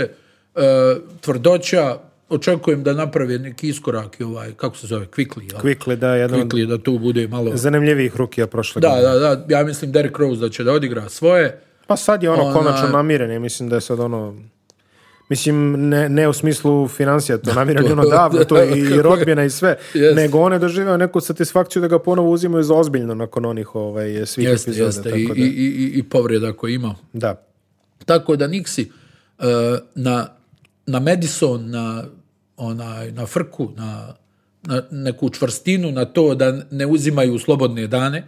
e, tvrdoća, očekujem da napravi neki iskorak i ovaj, kako se zove, Quickly. da, jedan da tu bude malo... Zanimljivijih rukija prošle da, godine. Da, da, ja mislim Derek Rose da će da odigra svoje. Pa sad je ono, konačno namirenje, mislim da je sad ono... Mislim, ne, u smislu financija, to je ono (laughs) davno, to i rodbjena i sve, yes. nego one doživio neku satisfakciju da ga ponovo uzimaju za ozbiljno nakon onih ovaj, svih epizoda. i, da... i, i, i povreda koje ima. Da. Tako da Nixi e, na, na Madison, na, onaj, na frku, na, na neku čvrstinu, na to da ne uzimaju slobodne dane,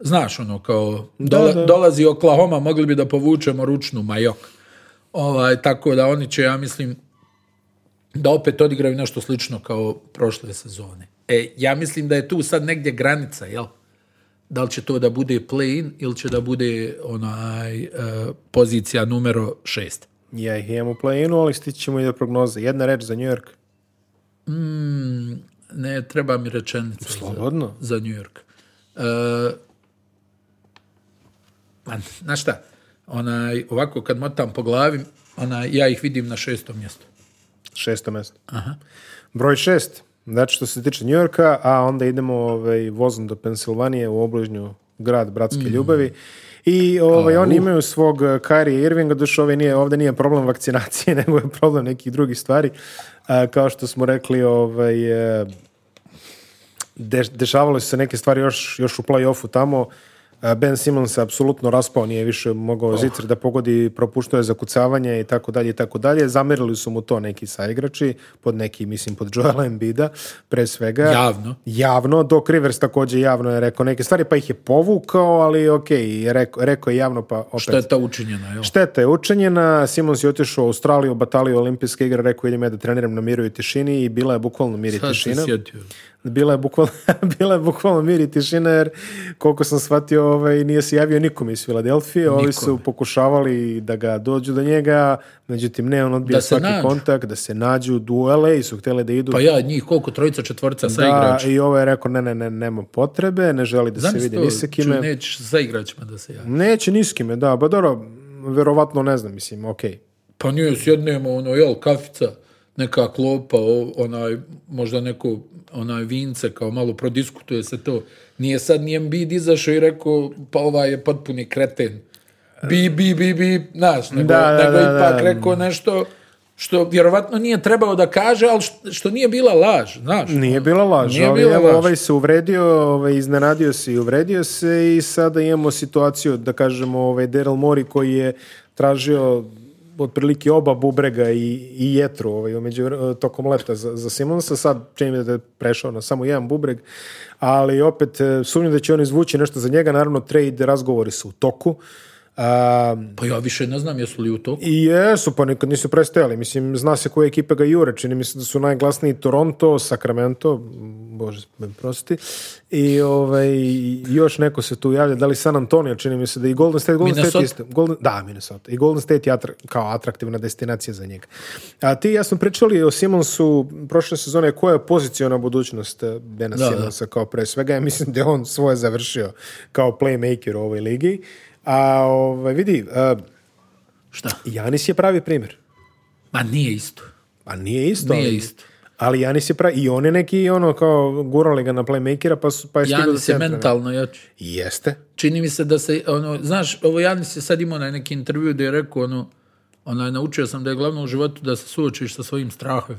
Znaš, ono, kao, dolazi Oklahoma, mogli bi da povučemo ručnu majok. Ovaj, tako da oni će, ja mislim, da opet odigraju nešto slično kao prošle sezone. E, ja mislim da je tu sad negdje granica, jel? Da li će to da bude play-in ili će da bude onaj uh, pozicija numero šest? Ja ih imam u play-inu, ali stići ćemo i do prognoze. Jedna reč za New York. Mm, ne, treba mi rečenica Slobodno. Za, za New York. E, pa, na šta? onaj, ovako kad motam po glavi, ja ih vidim na šestom mjestu. šestom mjestu Aha. Broj šest, znači što se tiče Njujorka, a onda idemo ovaj, vozom do Pensilvanije u obližnju grad Bratske mhm. ljubavi. I ovaj, oni imaju svog eh, Kyrie Irvinga, doš ovaj nije, ovdje nije problem vakcinacije, (laughs) nego je problem nekih drugih stvari. Eh, kao što smo rekli, ovaj, eh, su se neke stvari još, još u play-offu tamo. Ben Simmons se apsolutno raspao, nije više mogao oh. da pogodi, propuštao je zakucavanje i tako dalje i tako dalje. Zamerili su mu to neki saigrači, pod neki, mislim, pod Joel Embida, pre svega. Javno. Javno, dok Rivers također javno je rekao neke stvari, pa ih je povukao, ali ok, rekao, rekao je javno, pa opet. Šteta učinjena, jel? Šteta je učinjena, Simmons je otišao u Australiju, bataliju olimpijske igre, rekao idem ja da treniram na miru i tišini i bila je bukvalno mir i tišina. Se bila je bukvalno, (laughs) bila je bukvalno mir i tišina jer koliko sam shvatio ovaj, nije se javio nikome iz Filadelfije, ovi su pokušavali da ga dođu do njega, međutim ne, on odbija svaki kontakt, da se nađu duele i su htjeli da idu. Pa ja, njih koliko, trojica, četvorca sa igrač. i ovaj je rekao ne, ne, ne, nema potrebe, ne želi da se vidi ni sa kime. Neće sa igračima da se javi. Neće ni s kime, da, ba pa dobro, verovatno ne znam, mislim, okej. Okay. Pa nije sjednemo, ono, jel, kafica, neka klopa, onaj, možda neko onaj vince, kao malo prodiskutuje se to. Nije sad nijem Embiid izašao i rekao, pa ovaj je potpuni kreten. Bi, bi, bi, bi, znaš, nego, da, da, nego da, ipak rekao nešto što vjerovatno nije trebao da kaže, ali što, nije bila laž, znaš. Nije bila laž, nije ali bila laž. ovaj se uvredio, ovaj, iznenadio se i uvredio se i sada imamo situaciju, da kažemo, ovaj Daryl Mori koji je tražio otprilike oba bubrega i, i jetru ovaj, eh, tokom leta za, za Simonsa. Sad čini da je prešao na samo jedan bubreg, ali opet eh, sumnjam da će on izvući nešto za njega. Naravno, trade razgovori su u toku. Um, pa ja više ne znam jesu li u toku. I jesu, pa nikad nisu prestajali. Mislim, zna se koje ekipe ga jure. Čini mi se da su najglasniji Toronto, Sacramento, bože, me prosti. I ovaj, još neko se tu javlja, da li San Antonio, čini mi se da i Golden State. Golden Minnesota? State isto, Golden, da, Minnesota. I Golden State je kao atraktivna destinacija za njega. A ti ja smo pričali o Simonsu prošle sezone, koja je na budućnost eh, Bena da, Simonsa kao pre svega. Ja mislim da je on svoje završio kao playmaker u ovoj ligi. A ovaj, vidi, e, Šta? Janis je pravi primjer. Ma pa nije isto. Pa nije isto. Nije ali, isto. Ali Janis je pravi, i on neki ono kao gurali ga na playmakera pa, pa je Janis je mentalno jači. Jeste. Čini mi se da se, ono, znaš, ovo Janis je sad imao na neki intervju da je rekao, ono, ono, naučio sam da je glavno u životu da se suočiš sa svojim strahom.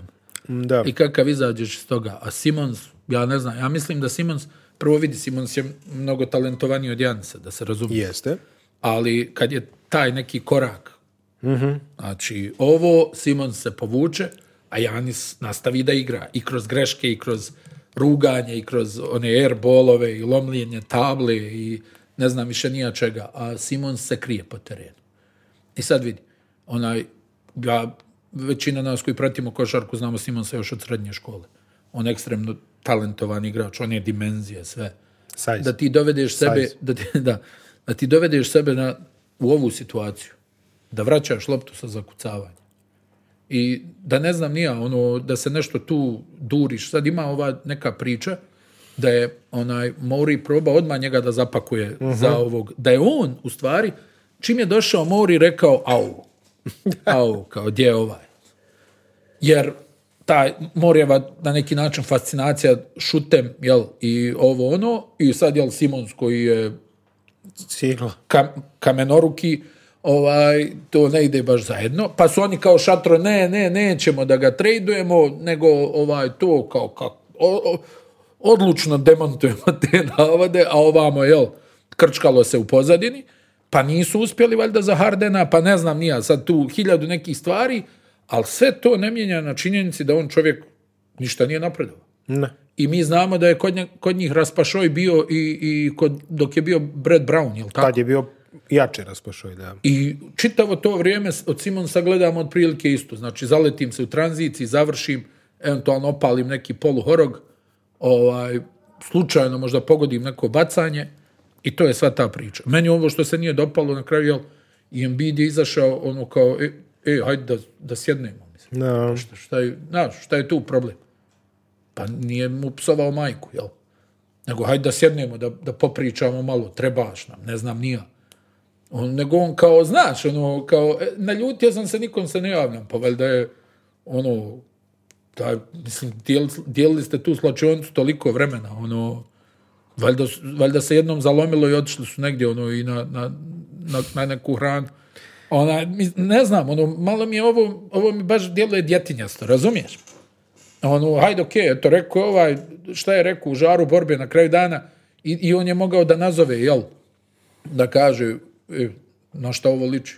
Mm, da. I kakav izađeš iz toga. A Simons, ja ne znam, ja mislim da Simons, prvo vidi, Simons je mnogo talentovaniji od Janisa, da se razumije. Jeste ali kad je taj neki korak, mm-hmm. znači ovo Simon se povuče, a Janis nastavi da igra i kroz greške i kroz ruganje i kroz one airbolove i lomljenje table i ne znam više nija čega, a Simon se krije po terenu. I sad vidi, onaj, ja, većina nas koji pratimo košarku znamo Simon se još od srednje škole. On je ekstremno talentovan igrač, on je dimenzije, sve. Size. Da ti dovedeš sebe, da, ti, (laughs) da, da ti dovedeš sebe na, u ovu situaciju, da vraćaš loptu sa zakucavanjem. I da ne znam nija, ono, da se nešto tu duriš. Sad ima ova neka priča da je onaj Mori proba odmah njega da zapakuje za mhm. ovog. Da je on, u stvari, čim je došao Mori rekao, au, (laughs) au, kao, gdje je ovaj? Jer ta Morjeva na neki način fascinacija šutem, jel, i ovo ono, i sad, jel, Simons koji je kamenoruki, ovaj, to ne ide baš zajedno. Pa su oni kao šatro, ne, ne, nećemo da ga trejdujemo nego ovaj, to kao, kao odlučno demontujemo te (laughs) navode, a ovamo, jel, krčkalo se u pozadini, pa nisu uspjeli valjda za Hardena, pa ne znam nija sad tu hiljadu nekih stvari, ali sve to ne mijenja na činjenici da on čovjek ništa nije napredovao. Ne i mi znamo da je kod, kod njih raspašoj bio i, i kod, dok je bio Brad Brown, jel tako? Tad je bio jače raspašoj, da. I čitavo to vrijeme od Simonsa gledamo otprilike isto. Znači, zaletim se u tranziciji, završim, eventualno opalim neki poluhorog, ovaj, slučajno možda pogodim neko bacanje i to je sva ta priča. Meni ovo što se nije dopalo na kraju, jel, i Embiid je izašao ono kao, ej, e, hajde da, da sjednemo. Mislim. Šta, šta, je, šta je tu problem? Pa nije mu psovao majku, jel? Nego, hajde da sjednemo, da, da popričamo malo, trebaš nam, ne znam, nije On, nego on kao, znaš, ono, kao, e, naljutio sam se, nikom se ne javljam, pa valjda je, ono, mislim, dijelili ste tu slačionicu toliko vremena, ono, valjda, valjda, se jednom zalomilo i otišli su negdje, ono, i na, na, na, na neku hranu. Ona, ne znam, ono, malo mi je ovo, ovo mi baš djeluje djetinjasto, razumiješ? ono, hajde, okej, okay, eto, rekao ovaj, šta je rekao u žaru borbe na kraju dana i, i on je mogao da nazove, jel, da kaže, e, na šta ovo liči?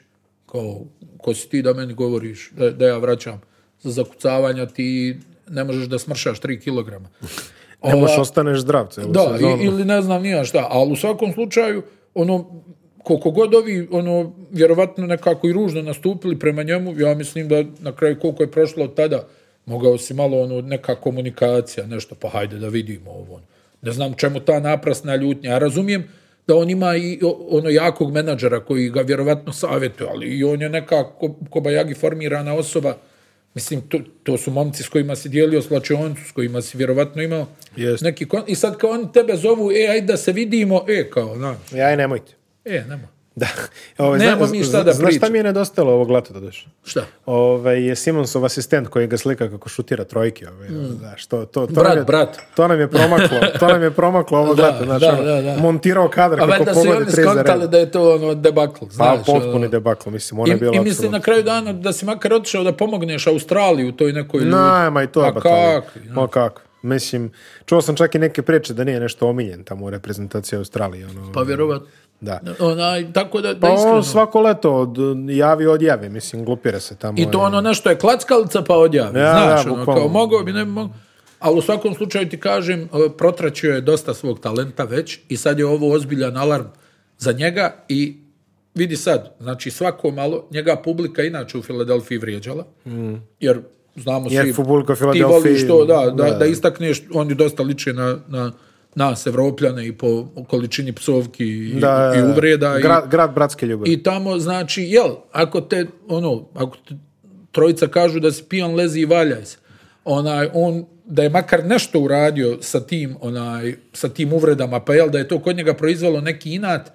Kao, ko si ti da meni govoriš, da, ja vraćam za zakucavanja, ti ne možeš da smršaš 3 kilograma. (laughs) ne možeš ostaneš zdrav Da, ili ne znam nija šta, ali u svakom slučaju, ono, koliko god ovi, ono, vjerovatno nekako i ružno nastupili prema njemu, ja mislim da na kraju koliko je prošlo od tada, Mogao si malo ono, neka komunikacija, nešto, pa hajde da vidimo ovo. Ono. Ne znam čemu ta naprasna ljutnja. Ja razumijem da on ima i ono jakog menadžera koji ga vjerovatno savjetuje, ali i on je neka kobajagi formirana osoba. Mislim, to, to su momci s kojima si dijelio slačioncu, s kojima si vjerovatno imao yes. neki kon... I sad kao oni tebe zovu, e, ajde da se vidimo, e, kao, znaš. E, ja, nemojte. E, nemojte. Da. Ove, ovaj, zna, mi šta da Znaš šta mi je nedostalo ovog da dođe? Šta? Ove, ovaj, je Simonsov asistent koji ga slika kako šutira trojke. Ove, ovaj, mm. što, to, to brat, je, brat. To nam je promaklo. (laughs) To nam je promaklo ovog da, lata. Znači, da, ono, da, da. Montirao kadar A kako pogodi tri za red. da je to ono debakl. Pa, znaš, pa potpuni ono. debakl. Mislim, ona je bila I mislim na kraju dana da si makar otišao da pomogneš Australiju u toj nekoj ljudi. Najma i to Pa kako? Pa kako? Mislim, čuo sam čak i neke priče da nije nešto omiljen tamo u reprezentaciji Australije. Ono, pa vjerovatno. Da. tako da, da pa on svako leto od, javi odjavi, mislim, glupira se tamo. I to ono nešto je klackalica pa odjavi, ja, ono, kao mogao bi, ne Ali u svakom slučaju ti kažem, e, protračio je dosta svog talenta već i sad je ovo ozbiljan alarm za njega i vidi sad, znači svako malo, njega publika inače u Filadelfiji vrijeđala, mm. jer znamo jer svi, ti voliš to, da, da, da, da oni dosta liče na, na nas, Evropljane, i po količini psovki i, uvreda. Grad, i, bratske ljubavi. I tamo, znači, jel, ako te, ono, ako te, trojica kažu da si pijan, lezi i valjaj se, onaj, on da je makar nešto uradio sa tim, onaj, sa tim uvredama, pa jel da je to kod njega proizvalo neki inat,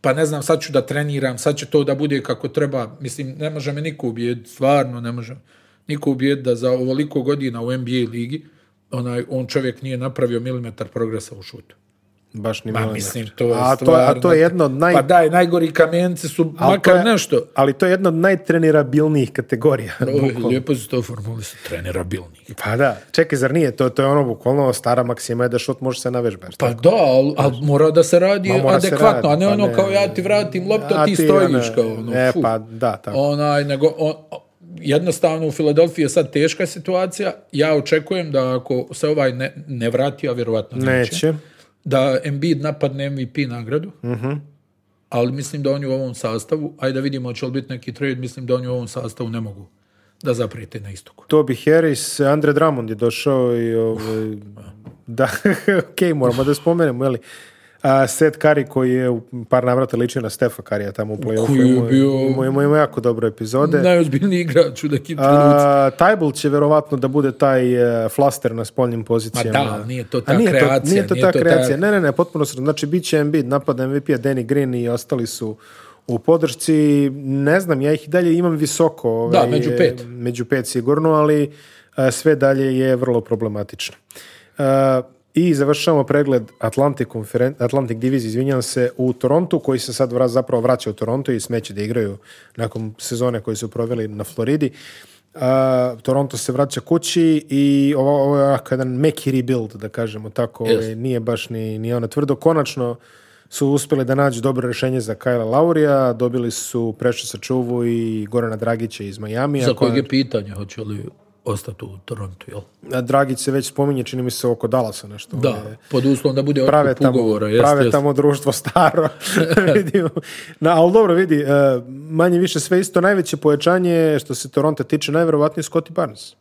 pa ne znam, sad ću da treniram, sad će to da bude kako treba. Mislim, ne može me niko ubijed stvarno ne može niko ubijed da za ovoliko godina u NBA ligi onaj, on čovjek nije napravio milimetar progresa u šutu. Baš ni ma mislim, to je a, to, a to je jedno od naj... Pa daj, najgori kamenci su ali makar nešto. Ali to je jedno od najtrenirabilnijih kategorija. lijepo su to Pa da, čekaj, zar nije? To, to je ono bukvalno stara maksima je da šut može se navežbaš. Pa tako? da, ali, al mora da se radi adekvatno, a ne pa ono kao ja ti vratim loptu, ti, ti, stojiš ono- kao ono. E, pa da, tako. Onaj, nego, on, jednostavno u Filadelfiji je sad teška situacija. Ja očekujem da ako se ovaj ne, ne vrati, a vjerovatno neće, da Embiid napadne MVP nagradu. uh Ali mislim da oni u ovom sastavu, ajde da vidimo će li biti neki trade, mislim da oni u ovom sastavu ne mogu da zaprijete na istoku. To bi Harris, Andre Drummond je došao i ovaj, da, (laughs) ok, moramo da spomenemo, jeli. A Seth Curry koji je u par navrata ličio na Stefa Karija tamo u play-offu. Bio... jako dobro epizode. Najozbiljniji igrač u nekim će verovatno da bude taj e, flaster na spoljnim pozicijama. Ma da, nije to ta nije kreacija. To, nije to ta kreacija. Ne, ne, ne, potpuno sredno. Znači, bit će Embiid, napada MVP-a, Danny Green i ostali su u podršci. Ne znam, ja ih i dalje imam visoko. Ovaj, da, među pet. Među pet sigurno, ali e, sve dalje je vrlo problematično. E, i završavamo pregled Atlantic, Atlantic divizije, izvinjam se, u Torontu, koji se sad zapravo vraća u Toronto i smeće da igraju nakon sezone koje su proveli na Floridi. Uh, Toronto se vraća kući i ovo, ovo je jedan meki rebuild, da kažemo tako. Ovaj, nije baš ni, ni ono tvrdo. Konačno su uspjeli da nađu dobro rješenje za Kajla Laurija, dobili su sa Sačuvu i Gorana Dragića iz Majamija. Za kojeg je pitanje, hoće li ostati u Torontu, jel? Dragić se već spominje, čini mi se oko Dalasa nešto. Da, pod uslovom da bude prave tamo, ugovora. prave tamo društvo staro. (laughs) Na, ali dobro, vidi, e, manje više sve isto, najveće pojačanje što se Toronto tiče, najverovatnije Scottie Barnes.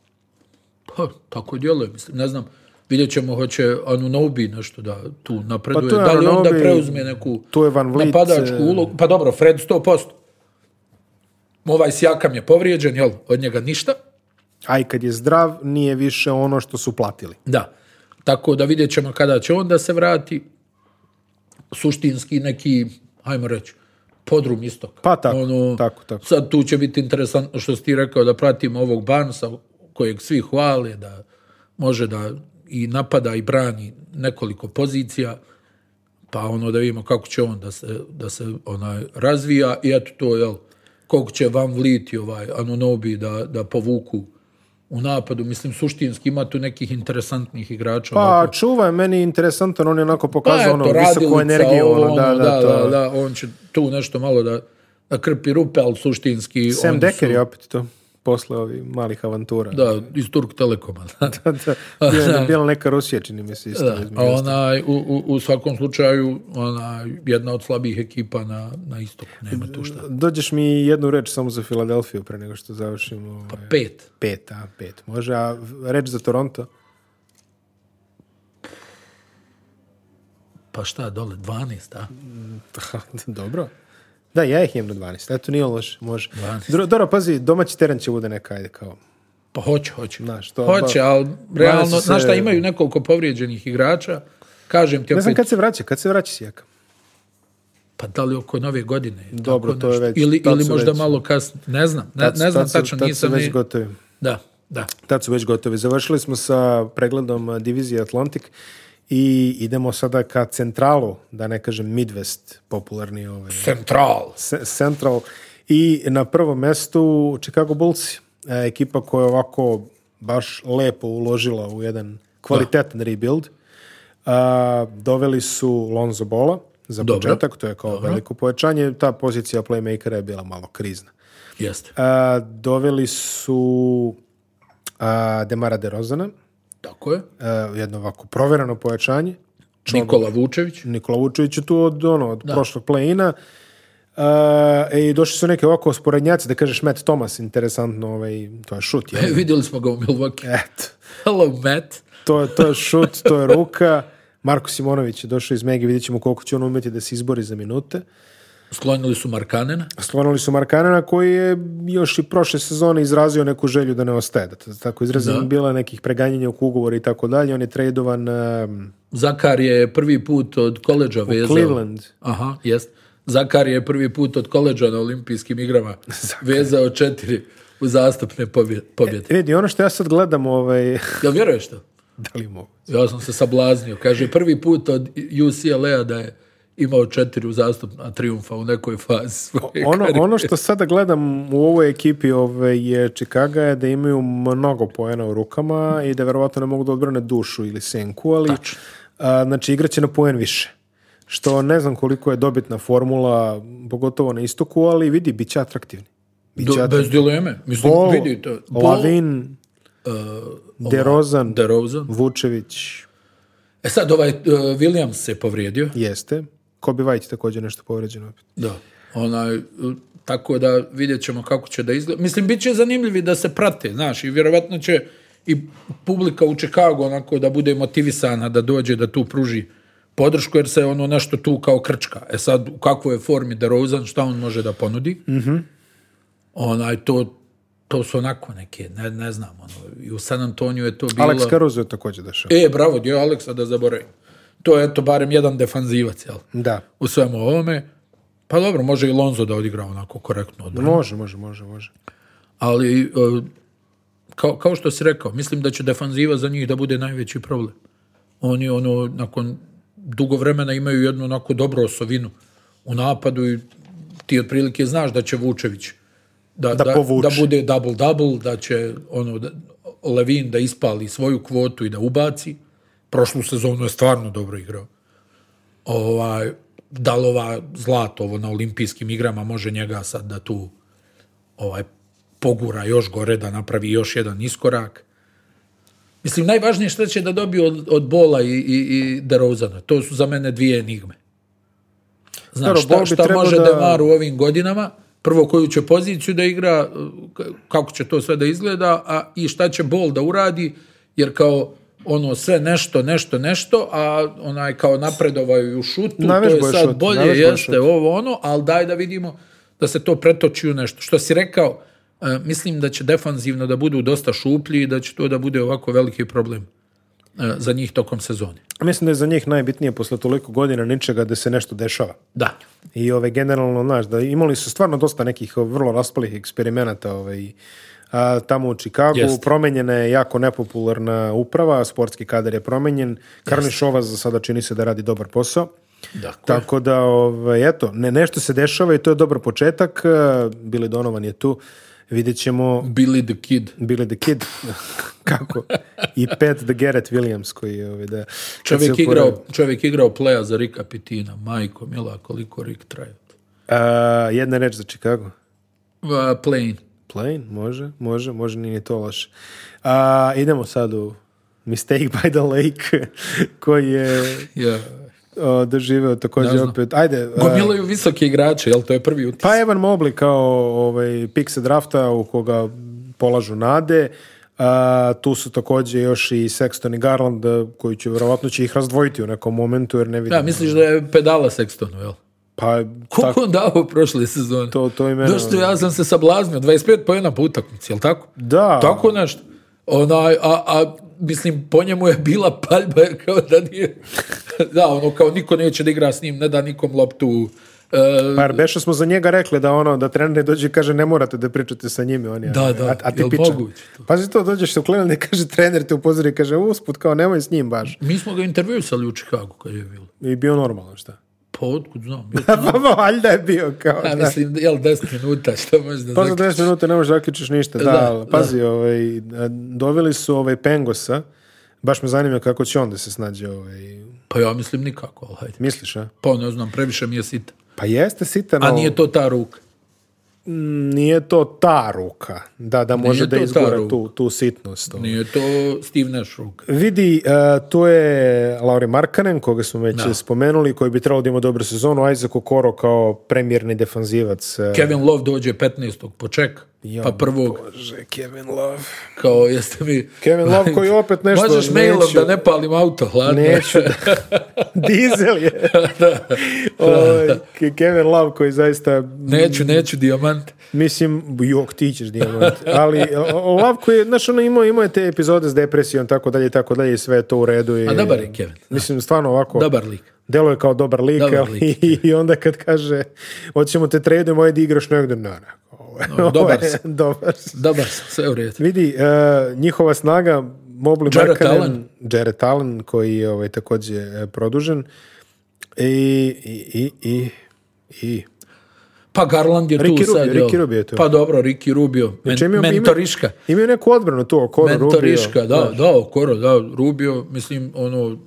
Pa, tako djeluje, mislim, ne znam, vidjet ćemo hoće Anunobi nešto da tu napreduje. Pa tu da li onda preuzme neku tu je Van napadačku e. ulogu? Pa dobro, Fred 100%. Ovaj Sjakam je povrijeđen, jel? Od njega ništa a i kad je zdrav, nije više ono što su platili. Da. Tako da vidjet ćemo kada će onda se vrati suštinski neki, hajmo reći, podrum istok. Pa tako, ono, tako, tako. Sad tu će biti interesantno što si ti rekao da pratimo ovog Bansa kojeg svi hvale, da može da i napada i brani nekoliko pozicija, pa ono da vidimo kako će on da se, da se onaj, razvija i eto to, jel, koliko će vam vliti ovaj Anunobi da, da povuku u napadu, mislim suštinski ima tu nekih interesantnih igrača. Pa čuvaj, čuva je meni interesantan, on je onako pa pokazao pa, ono, visoku energiju. Ono, ono, da, da, da, da, on će tu nešto malo da, da krpi rupe, ali suštinski... Sam Decker je opet to posle ovih malih avantura. Da, iz Turk Telekoma. (laughs) Bila, (laughs) bila neka Rusija, čini mi se isto. a ona u, u, svakom slučaju ona, jedna od slabih ekipa na, na istoku, nema tu šta. Dođeš mi jednu reč samo za Filadelfiju pre nego što završimo. Pa ovaj. pet. Pet, a pet. Može, a reč za Toronto? Pa šta, dole, 12, a? (laughs) Dobro. Da, ja ih imam na 12. Eto, nije loš, može. Dobro, pazi, domaći teren će bude neka, ajde, kao... Pa hoće, hoće. Znaš, to, hoće, ali realno, znaš šta, imaju nekoliko povrijeđenih igrača, kažem ti opet... Ne znam kad se vraća, kad se vraća Sijaka. Pa da li oko nove godine? Dobro, to je već. Ili, možda malo kasnije, ne znam, ne, znam tačno, tad nisam... Tad su već gotovi. Da, da. Tad su već gotovi. Završili smo sa pregledom divizije Atlantik i idemo sada ka centralu, da ne kažem Midwest, popularni ovaj. Central. central. I na prvom mestu Chicago Bulls, e, ekipa koja je ovako baš lepo uložila u jedan kvalitetan rebuild. E, doveli su Lonzo Bola za početak, to je kao veliko povećanje. Ta pozicija playmakera je bila malo krizna. Jeste. E, doveli su a, Demara Rozana. Tako je. E, jedno ovako provjereno pojačanje. Nikola Vučević. Nikola Vučević je tu od, ono, od da. prošlog play-ina. E, e, I došli su neke ovako sporednjaci, da kažeš Matt Thomas, interesantno, ovaj, to je šut. Je. (laughs) vidjeli smo ga u Milwaukee. Eto. Hello, Matt. to, to je šut, to je ruka. Marko Simonović je došao iz Megi, vidjet ćemo koliko će on umjeti da se izbori za minute. Sklonili su Markanena? Sklonili su Markanena koji je još i prošle sezone izrazio neku želju da ne ostaje. Tako izrazio bila nekih preganjenja u ugovora i tako dalje. On je tradovan... Zakar je prvi put od koleđa vezao. Cleveland. Aha, jest. Zakar je prvi put od koleđa na olimpijskim igrama (laughs) vezao četiri u zastupne pobjede. E, vidi, ono što ja sad gledam... Ovaj... (laughs) Jel vjeruješ to? Da li mogu? Ja sam se sablaznio. Kaže, prvi put od UCLA da je imao četiri uzastopna triumfa u nekoj fazi ono, ono što sada gledam u ovoj ekipi ove je Čikaga je da imaju mnogo poena u rukama i da verovatno ne mogu da odbrane dušu ili senku, ali a, znači igraće na poen više. Što ne znam koliko je dobitna formula, pogotovo na istoku, ali vidi, bit će atraktivni. Biće Do, atraktivni. Bez dileme. Mislim, Bol, Lavin, e, Derozan, Vučević. E sad, ovaj e, Williams se povrijedio. Jeste. Kobe White također nešto povređeno opet. Da. Onaj, tako da vidjet ćemo kako će da izgleda. Mislim, bit će zanimljivi da se prate, znaš, i vjerovatno će i publika u Čekagu onako da bude motivisana da dođe da tu pruži podršku jer se ono nešto tu kao krčka. E sad u kakvoj je formi Rozan šta on može da ponudi? mm Onaj to to su onako neke, ne, ne znam, ono, i u San Antoniju je to bilo... Alex Caruso je također došao. E, bravo, dio Aleksa da zaboravim to je to barem jedan defanzivac, jel? Da. U svemu ovome. Pa dobro, može i Lonzo da odigra onako korektno Može, može, može, može. Ali, e, kao, kao što si rekao, mislim da će defanziva za njih da bude najveći problem. Oni, ono, nakon dugo vremena imaju jednu onako dobru osovinu u napadu i ti otprilike znaš da će Vučević da, da, da bude double-double, da će ono, Levin da ispali svoju kvotu i da ubaci prošlu sezonu je stvarno dobro igrao. Ovaj, da li ova zlato ovo na olimpijskim igrama može njega sad da tu ovaj, pogura još gore, da napravi još jedan iskorak. Mislim, najvažnije što će da dobiju od, Bola i, i, i Derozana. To su za mene dvije enigme. Znaš, šta, može da... u ovim godinama, prvo koju će poziciju da igra, kako će to sve da izgleda, a i šta će Bol da uradi, jer kao ono sve nešto, nešto, nešto, a onaj kao napredovaju u šutu, to je sad bolje, jeste ovo ono, ali daj da vidimo da se to pretoči u nešto. Što si rekao, e, mislim da će defanzivno da budu dosta šuplji i da će to da bude ovako veliki problem e, za njih tokom sezone. Mislim da je za njih najbitnije posle toliko godina ničega da se nešto dešava. Da. I ove generalno, znaš, da imali su stvarno dosta nekih vrlo raspalih eksperimenata ove, ovaj, i tamo u Čikagu. Jest. Promenjena je jako nepopularna uprava, sportski kadar je promenjen. Karni za sada čini se da radi dobar posao. Dakle. Tako da, ovaj, eto, ne, nešto se dešava i to je dobar početak. Bili Donovan je tu. Vidjet ćemo... Billy the Kid. Billy the Kid. (laughs) Kako? I Pat the Garrett Williams koji je... Ovaj, da, čovjek, igrao, čovjek igrao playa za Rika Pitina. Majko, mila, koliko Rick traje. Uh, jedna reč za Chicago. Uh, Plain, može, može, može, nije to loš. A, idemo sad u Mistake by the Lake, (laughs) koji je yeah. (laughs) također opet. Ajde, Gomilaju e, visoki igrači, jel to je prvi utis? Pa Evan Mobley kao ovaj, drafta u koga polažu nade. tu su također još i Sexton i Garland koji će vjerovatno će ih razdvojiti u nekom momentu jer ne vidim. Da, misliš da je pedala Sextonu, jel? Pa, Koliko on dao prošle sezone? To, to imeno... Došto ja sam se sablaznio, 25 poena po utakmici, jel tako? Da. Tako nešto. Onaj, a, a mislim, po njemu je bila paljba kao da nije... (laughs) da, ono, kao niko neće da igra s njim, ne da nikom loptu... E, pa jer beša smo za njega rekli da ono da trener dođe i kaže ne morate da pričate sa njime on je. Da, a, a ti Pazi to pa, dođeš u u i kaže trener te upozori i kaže usput kao nemoj s njim baš. Mi smo ga intervjusali u Čikagu kad je bilo. I bio normalno šta. (laughs) Pa otkud pa, znam. Ja pa valjda bio kao. Ja mislim, jel 10 minuta, što možeš da Pa za 10 minuta ne možeš zaključiš ništa, da, da pazi, Ovaj, doveli su ovaj Pengosa, baš me zanima kako će on da se snađe ovaj... Pa ja mislim nikako, Ovaj. Misliš, a? Pa ne znam, previše mi je sita. Pa jeste sita, no... A nije to ta ruka nije to ta ruka da, da može da izgore tu, tu sitnost. Ono. Nije to Steve Nash ruka. Vidi, e, tu je Lauri Markanen, koga smo već spomenuli, koji bi trebalo da ima dobru sezonu, Isaac Okoro kao premjerni defanzivac. E, Kevin Love dođe 15. počeka. Jo, pa prvog. Bože, Kevin Love. Kao, jeste mi... Kevin Love koji opet nešto... Možeš mailom da ne palim auto, hladno. Neću. (laughs) dizel je. da, O, Kevin Love koji zaista... Neću, neću diamant. Mislim, jok, ti ćeš diamant. Ali Love koji je, znaš, ono imao, imao je te epizode s depresijom, tako dalje, tako dalje, i sve je to u redu. I, A dobar je Kevin. Mislim, stvarno ovako... Dobar lik. Delo je kao dobar lik, dobar lik i, (laughs) i onda kad kaže hoćemo te tradujemo, moje igraš negdje, na, (laughs) dobar se. dobar se. Dobar sve u redu. Vidi, e, njihova snaga Mobley Jared Allen. Jared Allen, koji je ovaj, također e, produžen. I, i, i, i, i. Pa Garland je tu sad. Ricky Rubio je tu. Pa dobro, Ricky Rubio. Men, znači, imao, mentoriška. Imao je neku odbranu tu, Okoro mentoriška, da, da, Okoro, da, Rubio, mislim, ono,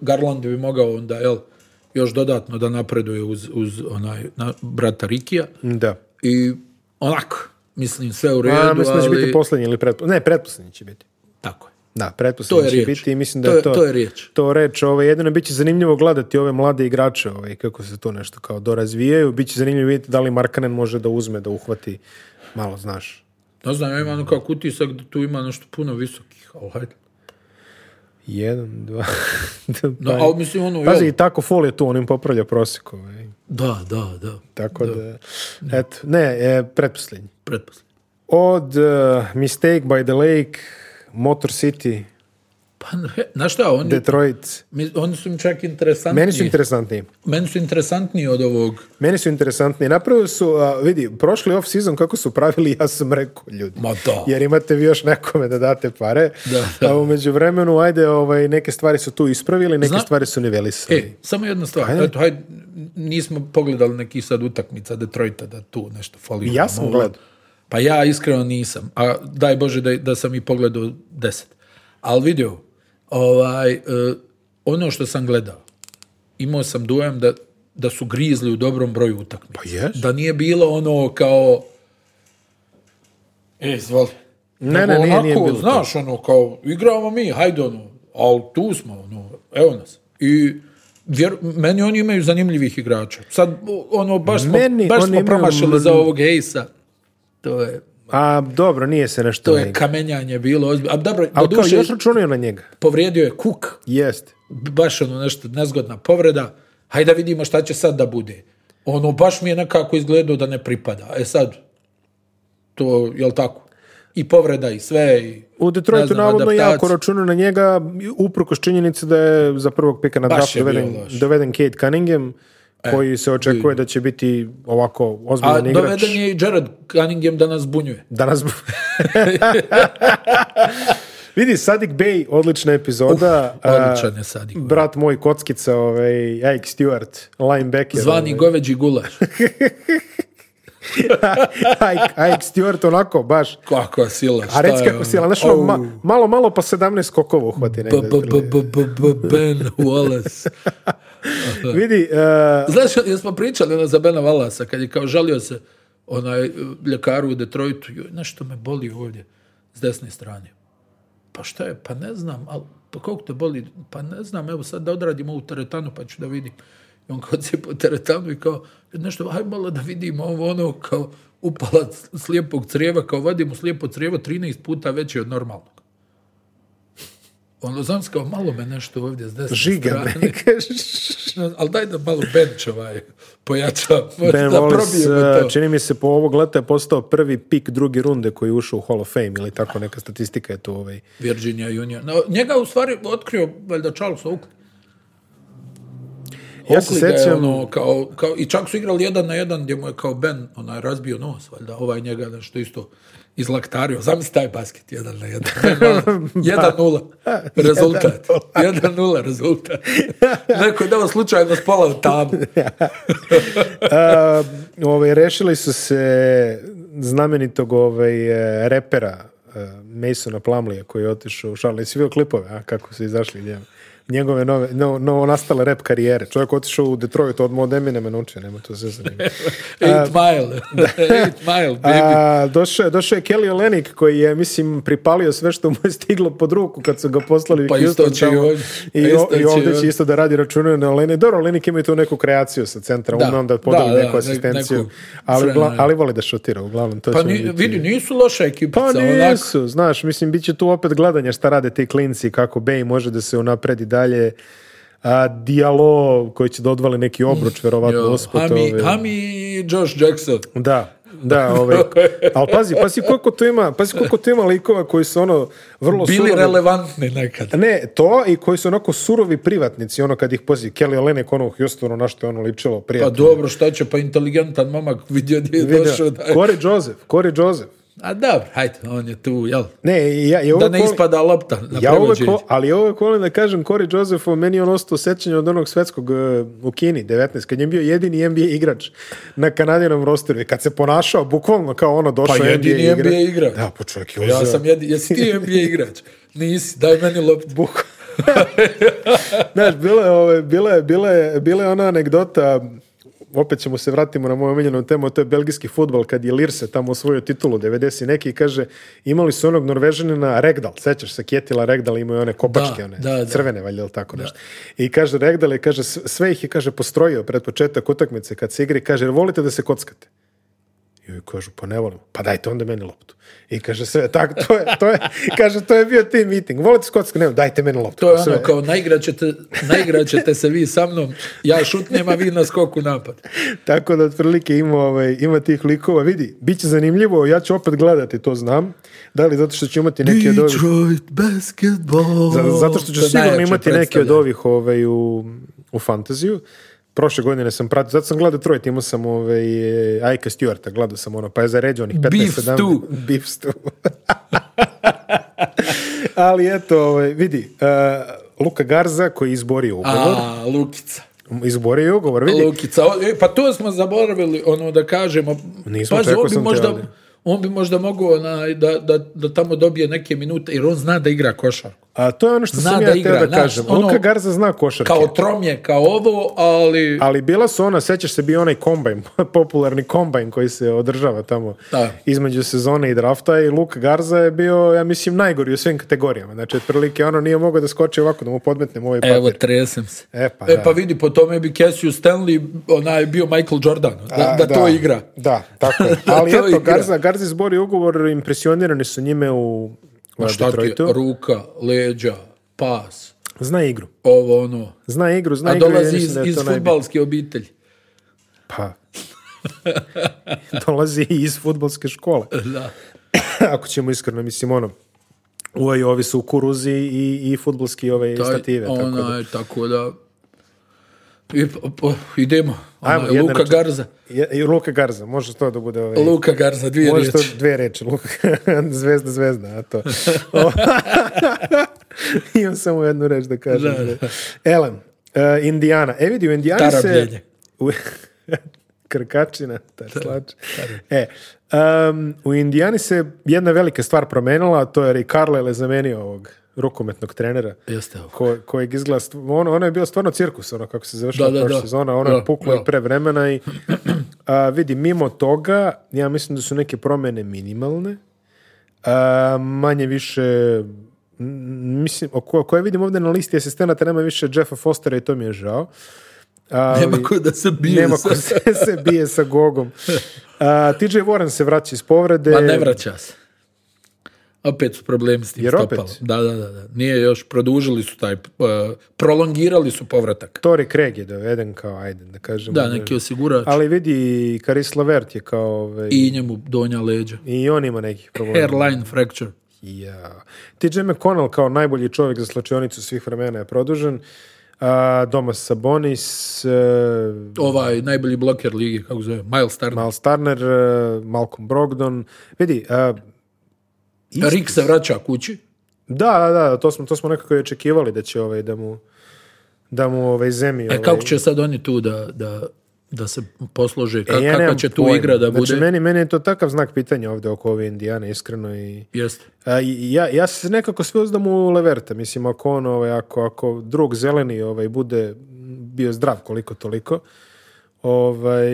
Garland bi mogao onda, jel, još dodatno da napreduje uz, uz onaj, na, brata Rikija. Da. I onako, mislim, sve u redu, mislim će biti posljednji ili pretposljednji. Ne, pretposljednji će biti. Tako je. Da, pretposljednji će biti i mislim da to je, to, to je riječ. To reč, ovaj, jedino bit će zanimljivo gledati ove mlade igrače, ovaj, kako se to nešto kao dorazvijaju, bit će zanimljivo vidjeti da li Markanen može da uzme, da uhvati malo, znaš. Ne znam, ja imam ono kao kutisak da tu ima nešto puno visokih, ovaj. Jedan, dva... (laughs) da, pa a, mislim, ono, Pazi, i tako ful je tu, on im popravlja prosjeku. Ovaj. Da, da, da. Tako da, da eto, ne, e, pretposlednji. Pretposlednji. Od uh, Mistake by the Lake, Motor City, na šta, oni, Detroit. Mi, oni su mi čak interesantniji. Meni su interesantniji. Meni su interesantniji od ovog. Meni su interesantniji. Napravo su, vidi, prošli off-season kako su pravili, ja sam rekao ljudi. Jer imate vi još nekome da date pare. Da, da. A umeđu vremenu, ajde, ovaj, neke stvari su tu ispravili, neke stvari su nivelisali. E, samo jedna stvar. Ajde. Eto, nismo pogledali neki sad utakmica Detroita da tu nešto fali. Ja sam ono, gledao. Pa ja iskreno nisam. A daj Bože da, da sam i pogledao deset. Ali vidio, ovaj, e, ono što sam gledao, imao sam dojam da, da su grizli u dobrom broju utakmica. Pa Da nije bilo ono kao... E, Ne, ne, nije, bilo Znaš, ono, kao, igramo mi, hajde, ono, ali tu smo, ono, evo nas. I meni oni imaju zanimljivih igrača. Sad, ono, baš smo, baš promašili za ovog ejsa. To je a dobro, nije se nešto... To je kamenjanje bilo. A dobro, Ali još računio na njega. Povrijedio je Kuk. Jest. Baš ono nešto nezgodna povreda. Hajde da vidimo šta će sad da bude. Ono, baš mi je nekako izgledao da ne pripada. E sad, to, je li tako? I povreda i sve. I, U Detroitu navodno adaptac. jako računio na njega, uprkos činjenici da je za prvog pika na draftu doveden, doveden Kate Cunningham. E, koji se očekuje da će biti ovako ozbiljan igrač. A doveden je i Jared Cunningham da nas bunjuje. Da nas (laughs) Vidi, Sadik Bey, odlična epizoda. Brat moj kockica, ovaj, Ike Stewart, linebacker. Zvani ovaj. goveđi gulaš. (laughs) Ajk aj, onako, baš. Kako sila, šta A reci kako ono? sila, znaš, ono, malo, malo pa 17 kokova uhvati. Ben Wallace. (laughs) Vidi. Uh... Znaš, jesmo pričali ono za Bena Wallasa, kad je kao žalio se onaj ljekaru u Detroitu, joj, nešto me boli ovdje, s desne strane. Pa šta je, pa ne znam, ali pa koliko te boli, pa ne znam, evo sad da odradim ovu teretanu pa ću da vidim. I on kao se po teretanu i kao, nešto, aj malo da vidimo ovo, ono, kao, upala slijepog crijeva, kao vadimo slijepo crijevo 13 puta veće od normalnog. Ono, kao, malo me nešto ovdje s desne Žiga strane. (laughs) (laughs) Ali daj da malo bench ovaj pojača. Ben Wallace, čini mi se, po ovog leta je postao prvi pik drugi runde koji je ušao u Hall of Fame ili tako neka statistika je to. Ovaj. Virginia Union. No, njega u stvari otkrio, valjda, Charles Oakley ja se ono kao, kao, I čak su igrali jedan na jedan gdje mu je kao Ben onaj, razbio nos, valjda, ovaj njega što isto izlaktario. Zamisli taj basket, jedan na jedan. (laughs) Ono, (laughs) (laughs) jedan nula. Rezultat. jedan nula rezultat. Neko je dao slučajno spala u um, ovaj, rešili su se znamenitog ovaj, eh, repera eh, Masona Plamlija koji je otišao u Charlotte. Svi klipove, a kako su izašli njema njegove nove, no, novo nastale rap karijere. Čovjek otišao u Detroit, odmah od Eminema nema to se zanimljivo. (laughs) Eight Mile, (laughs) (laughs) Eight Mile, baby. Došao, je Kelly Olenik koji je, mislim, pripalio sve što mu je stiglo pod ruku kad su ga poslali pa u Isto i, on. I ovdje će isto da radi računaju na Olenik. Dobro, Olenik ima tu neku kreaciju sa centra, da, da podali neku asistenciju, ali, voli da šutira, uglavnom. To pa vidi, nisu loša ekipica. Pa nisu, znaš, mislim, bit će tu opet gledanje šta rade ti klinci, kako bay može da se unapredi da dalje. A dijalo koji će da odvali neki obruč, verovatno, ospot. Ovaj- Hami, Hami Josh Jackson. Da, da, ovaj. Ali pazi, pazi koliko to ima, pazi koliko to likova koji su ono vrlo Bili relevantni nekad. Ne, to i koji su onako surovi privatnici, ono kad ih pozi Kelly Olenek ono u Houstonu, na što je ono ličilo prijatno. Pa dobro, šta će, pa inteligentan momak vidio gdje je došao. Da Joseph, Corey Joseph. A dobro, hajde, on je tu, jel? Ne, ja, ja da ne ispada lopta. ja uvek, ali ovo volim da kažem, Corey Josephu, meni je on ostao sećanje od onog svetskog uh, u Kini, 19, kad je bio jedini NBA igrač na kanadijanom rosteru i kad se ponašao, bukvalno kao ono došao pa jedini NBA, NBA igrač. Da, pa čovjek je Ja sam jedini, jesi ti NBA igrač? Nisi, daj meni lopta. Bukvalno. (laughs) Znaš, bila je, bila, je, bila, je, bila je ona anegdota opet ćemo se vratiti na moju omiljenu temu, to je belgijski futbol kad je Lirse tamo osvojio titulu 90 neki i kaže, imali su onog Norvežanina Regdal, sećaš se, Kjetila Regdal imaju one kopačke, one crvene valjda tako nešto. I kaže Regdal, i kaže, sve ih je, kaže, postrojio pred početak utakmice kad se igri, kaže, volite da se kockate. Joj kažu, pa ne volim. Pa dajte onda meni loptu. I kaže sve, tako, to je, to je, (laughs) kaže, to je bio team meeting. Volite Skotsku, ne, dajte meni loptu. To je ono kao, naigraćete, se vi sa mnom, ja šutnem, a vi na skoku napad. (laughs) tako da, otprilike, ima, ovaj, ima tih likova. Vidi, bit će zanimljivo, ja ću opet gledati, to znam. Da li zato što ću imati neke od ovih... Detroit basketball. Zato što ću imati neke od ovih ovaj, u fantaziju prošle godine sam pratio, zato sam gledao Detroit, imao sam ovaj, Ajka Stewarta, gledao sam ono, pa je zaređao onih 15-17. Beef (laughs) Ali eto, ovaj, vidi, eh, Luka Garza koji je izborio ugovor. A, Lukica. Izborio je ugovor, vidi. Lukica, e, pa to smo zaboravili, ono da kažemo. Nismo, pa, sam možda, on bi možda mogao da, da, da tamo dobije neke minute, jer on zna da igra košarku. A to je ono što zna sam ja da da kažem. Luka ono, Garza zna košarke. Kao trom je, kao ovo, ali... Ali bila su ona, sećaš se bio onaj kombajn, (laughs) popularni kombajn koji se održava tamo da. između sezone i drafta i Luka Garza je bio, ja mislim, najgori u svim kategorijama. Znači, otprilike ono nije mogao da skoči ovako, da mu podmetnem ovaj papir. Evo, tresem se. E pa, e, pa vidi, po tome bi Cassius Stanley onaj, bio Michael Jordan, da, to igra. Da, tako je. (laughs) Ali eto, Garza, Garza izbori ugovor, impresionirani su njime u šta ti ruka, leđa, pas. Zna igru. Ovo ono. Zna igru, zna igru. A pa. (laughs) dolazi iz, futbalske obitelji. Pa. dolazi iz futbalske škole. Da. (coughs) Ako ćemo iskreno, mislim, ono, u ovi su kuruzi i, i futbalski ove stative. tako da i, po, idemo. Ono, Luka Garza. i Luka Garza, može to da bude ovaj. Luka Garza, dvije može riječi. dvije reči. Luka, (laughs) zvezda, zvezda, a to. (laughs) (laughs) Imam samo jednu reč da kažem. Da, da. Elan, uh, e, Indijana. E vidi, u Indijani se... Krkačina, E, um, u Indijani se jedna velika stvar promenila, to je Ricarle je zamenio ovog rukometnog trenera Jeste, ko, kojeg izgleda, ono, ono, je bio stvarno cirkus, ono kako se završila da, sezona, ono je puklo i pre vremena i (clears throat) vidi, mimo toga, ja mislim da su neke promjene minimalne, a, manje više mislim, koje vidim ovdje na listi asistenata nema više Jeffa Fostera i to mi je žao. nema ko da se bije. Nema sa... ko se, se bije sa Gogom. (laughs) TJ Warren se vraća iz povrede. Ma ne vraća se opet su problemi s tim Jer Da, da, da, Nije još, produžili su taj, uh, prolongirali su povratak. Tori Craig je doveden kao, ajde, da kažemo. Da, neki osigurač. Ali vidi, Karis Lavert je kao... Ovaj, I njemu donja leđa. I on ima nekih problema. Hairline fracture. Ja. TJ McConnell kao najbolji čovjek za slačionicu svih vremena je produžen. A, Domas Sabonis e, ovaj najbolji bloker ligi kako zove Miles Turner Miles Turner e, Malcolm Brogdon vidi a, e, Rik se vraća kući. Da, da, da, to smo, to smo nekako i očekivali da će ovaj, da mu, da mu ovaj, zemi Ovaj... E kako ovaj- će sad oni tu da, da, da se poslože, e, će tu igra da znači, bude? meni, meni je to takav znak pitanja ovdje oko ove Indijane, iskreno. I, Jeste. ja, ja se nekako sve uzdam u Leverta, mislim, ako on, ovaj, ako, ako drug zeleni ovaj, bude bio zdrav koliko toliko, ovaj,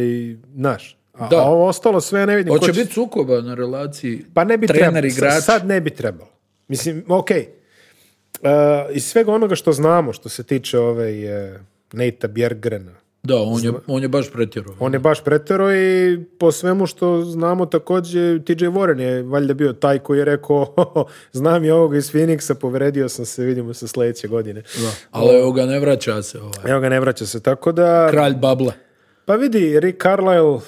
naš, a da. ovo ostalo sve ne vidim. Hoće će... biti sukoba na relaciji pa ne bi trener, Sad ne bi trebalo. Mislim, ok. E, iz svega onoga što znamo što se tiče ove je Nate Bjergrena. Da, on je, on je baš pretjero. On je baš pretjero i po svemu što znamo također TJ Warren je valjda bio taj koji je rekao (laughs) znam je ovoga iz Phoenixa, povredio sam se, vidimo se sljedeće godine. Da, ali evo ga ne vraća se. Ovaj. Evo ga ne vraća se, tako da... Kralj babla. Pa vidi, Rick Carlisle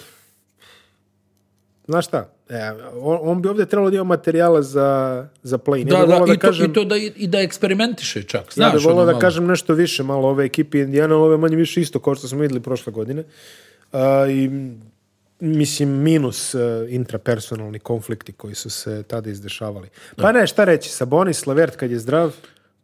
znaš šta, e, on, bi ovdje trebalo da ima materijala za, za play. Da, da, da, i, to, kažem, i to da, i da eksperimentiše čak. Znaš, ja bih volio ono da kažem nešto više malo ove ekipi Indijana, ove manje više isto kao što smo vidjeli prošle godine. I mislim minus e, intrapersonalni konflikti koji su se tada izdešavali. Pa ne, šta reći, Sabonis, Lavert kad je zdrav,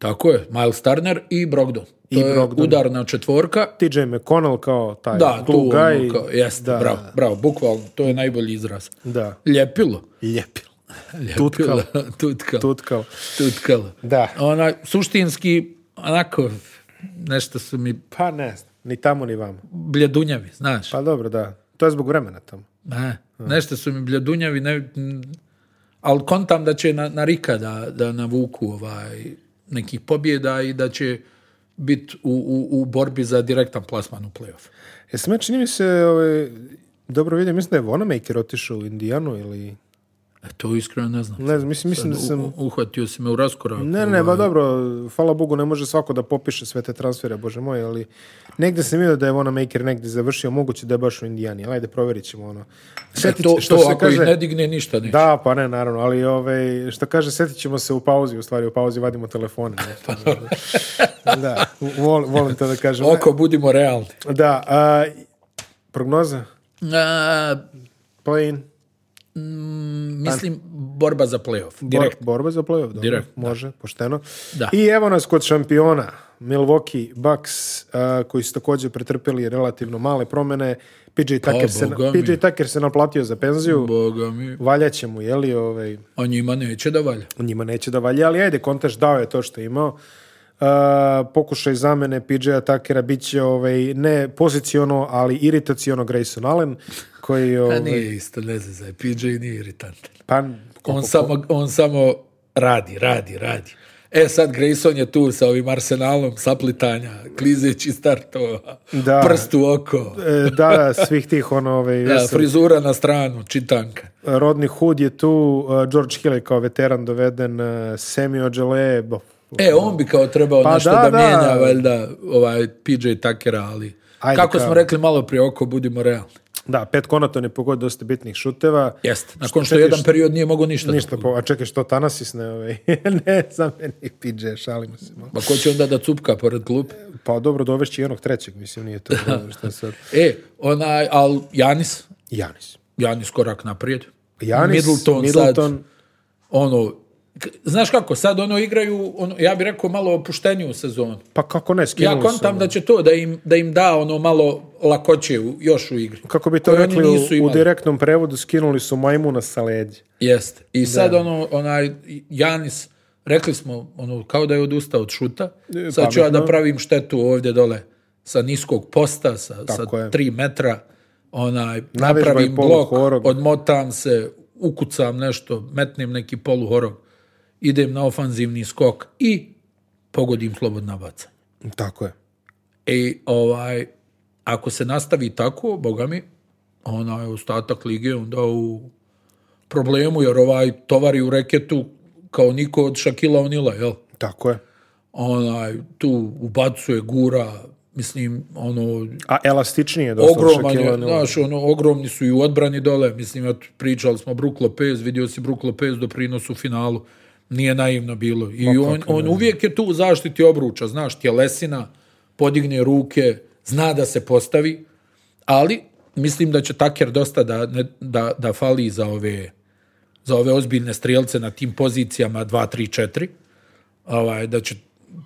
tako je, Miles Turner i Brogdon. To Brogdon. je udarna četvorka. TJ McConnell kao taj da, tu ono guy. Kao, jest, bravo, bravo, bukvalno, to je najbolji izraz. Da. Ljepilo. Ljepilo. (laughs) Tutkalo. (laughs) Tutkalo. Tutkalo. Da. Ona, suštinski, onako, nešto su mi... Pa ne, ni tamo ni vamo. Bljedunjavi, znaš. Pa dobro, da. To je zbog vremena tamo. Ne, nešto su mi bljedunjavi, ne, ali kontam da će na, na Rika da, da navuku ovaj nekih pobjeda i da će biti u, u, u, borbi za direktan plasman u playoff. Jesi me čini mi se, ove ovaj, dobro vidim, mislim da je Vonamaker otišao u Indijanu ili E, to iskreno ne znam. Ne mislim, mislim da sam... uhvatio si me u raskoraku. Ne, ne, ba ovaj. dobro, hvala Bogu, ne može svako da popiše sve te transfere, bože moj, ali negdje sam vidio da je ona Maker negdje završio, moguće da je baš u Indijani, ali ajde, provjerit ćemo ono. E, to, što ako kaže, ne digne ništa Da, pa ne, naravno, ali ove, ovaj, što kaže, setit ćemo se u pauzi, u stvari u pauzi vadimo telefone. pa (laughs) da, vol, volim to da kažem. Oko, budimo realni. Da, a, prognoza? na Mm, mislim, borba za playoff. borba za playoff, dobro. Može, pošteno. I evo nas kod šampiona. Milwaukee Bucks, uh, koji su također pretrpjeli relativno male promjene. PJ pa, Tucker, se, na, PJ se naplatio za penziju. Boga mi. Valjaće mu, jeli? Ovaj... A njima neće da valja. njima neće da valja, ali ajde, Kontaž dao je to što je imao pokušaj zamene PJ-a Takera bit će ovaj, ne poziciono, ali iritaciono Grayson Allen, koji... Pa ovaj, pa nije isto, ne znam, PJ nije iritantan. Pa, on, samo, on samo radi, radi, radi. E sad Grayson je tu sa ovim arsenalom saplitanja, klizeći startova, da, prst u oko. da, e, da, svih tih ono... Ovaj, da, frizura na stranu, čitanka. Rodni Hood je tu, e, George Hill je kao veteran doveden, e, Semio Đele, E, on bi kao trebao pa nešto da, mijenja, valjda, ovaj PJ Takera, ali kako smo rekli malo prije oko, budimo realni. Da, pet konato je pogodio dosta bitnih šuteva. Jeste, nakon što, jedan period nije mogao ništa. Ništa, po, a čekaj, što Tanasis ne, ovaj, (laughs) ne, za meni PJ, šalimo se. Ma ko će onda da cupka pored klub? Pa dobro, i jednog trećeg, mislim, nije to. (laughs) što sad. e, onaj, al Janis? Janis. Janis korak naprijed. Janis, Middleton, Middleton sad, ono, Znaš kako, sad ono igraju, ono, ja bih rekao malo opušteniju sezonu. Pa kako ne, Ja kontam ono. da će to da im, da im da ono malo lakoće u, još u igri. Kako bi to rekli u, u direktnom prevodu, skinuli su majmuna sa leđa. Jeste. I sad ono, onaj, Janis, rekli smo, ono, kao da je odustao od šuta, e, sad ću pa ja da pravim štetu ovdje dole sa niskog posta, sa, sa tri metra, onaj, napravim blok, odmotam se, ukucam nešto, metnem neki poluhorog idem na ofanzivni skok i pogodim slobodna baca. Tako je. E, ovaj, ako se nastavi tako, boga mi, onaj ostatak lige onda u problemu, jer ovaj tovari u reketu kao niko od Šakila Onila, jel? Tako je. Onaj, tu ubacuje, gura, mislim, ono... A elastičnije je dosta ogroman je, znaš, ono, ogromni su i u odbrani dole, mislim, ja pričali smo Bruk Lopez, vidio si Bruk Lopez doprinos u finalu nije naivno bilo. I pa on, on uvijek je tu u zaštiti obruča, znaš, tjelesina, podigne ruke, zna da se postavi, ali mislim da će Taker dosta da, da, da fali za ove, za ove ozbiljne strijelce na tim pozicijama 2, 3, 4. Ovaj, da će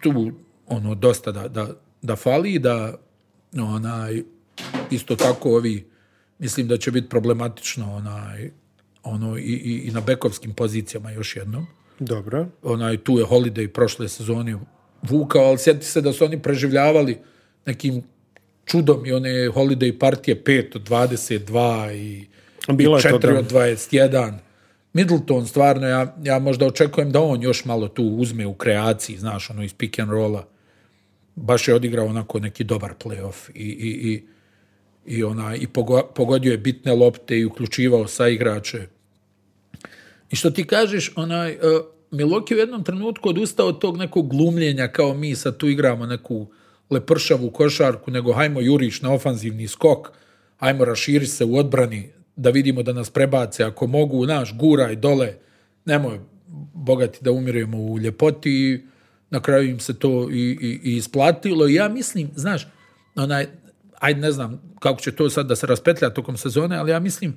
tu ono dosta da, da, da fali da onaj isto tako ovi mislim da će biti problematično onaj ono i, i, i na bekovskim pozicijama još jednom dobro. Onaj, tu je Holiday prošle sezoni vukao, ali sjeti se da su oni preživljavali nekim čudom i one Holiday partije 5 od 22 i, i 4 od 21. Middleton, stvarno, ja, ja možda očekujem da on još malo tu uzme u kreaciji, znaš, ono iz pick and rolla. Baš je odigrao onako neki dobar playoff i, i, i, i, ona, i pogodio je bitne lopte i uključivao sa igrače i što ti kažeš, onaj, uh, e, Miloki u jednom trenutku odustao od tog nekog glumljenja kao mi sad tu igramo neku lepršavu košarku, nego hajmo juriš na ofanzivni skok, hajmo raširi se u odbrani, da vidimo da nas prebace, ako mogu, naš, guraj dole, nemoj bogati da umiremo u ljepoti na kraju im se to i, i, isplatilo. I ja mislim, znaš, onaj, ajde ne znam kako će to sad da se raspetlja tokom sezone, ali ja mislim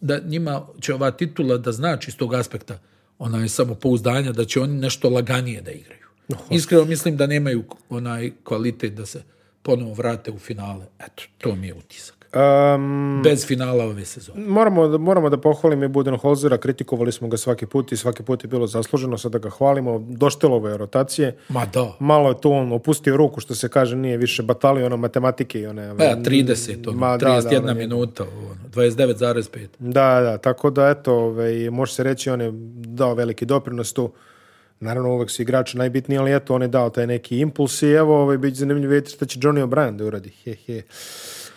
da njima će ova titula da znači iz tog aspekta onaj samopouzdanja da će oni nešto laganije da igraju. Iskreno mislim da nemaju onaj kvalitet da se ponovo vrate u finale. Eto, to mi je utisak. Um, Bez finala ove sezone. Moramo, moramo da pohvalimo i Budenholzera, kritikovali smo ga svaki put i svaki put je bilo zasluženo, sada ga hvalimo, ove rotacije. Ma da. Malo je to on opustio ruku, što se kaže, nije više batalio ono matematike i one... Pa ja, 30, 31 ono, da, minuta, 29,5. Ono, da, da, tako da, eto, ove, ovaj, može se reći, on je dao veliki doprinos tu. Naravno, uvek su igrači najbitniji, ali eto, on je dao taj neki impuls i evo, ovaj, bit će zanimljivo vidjeti što će Johnny O'Brien da uradi. He, he.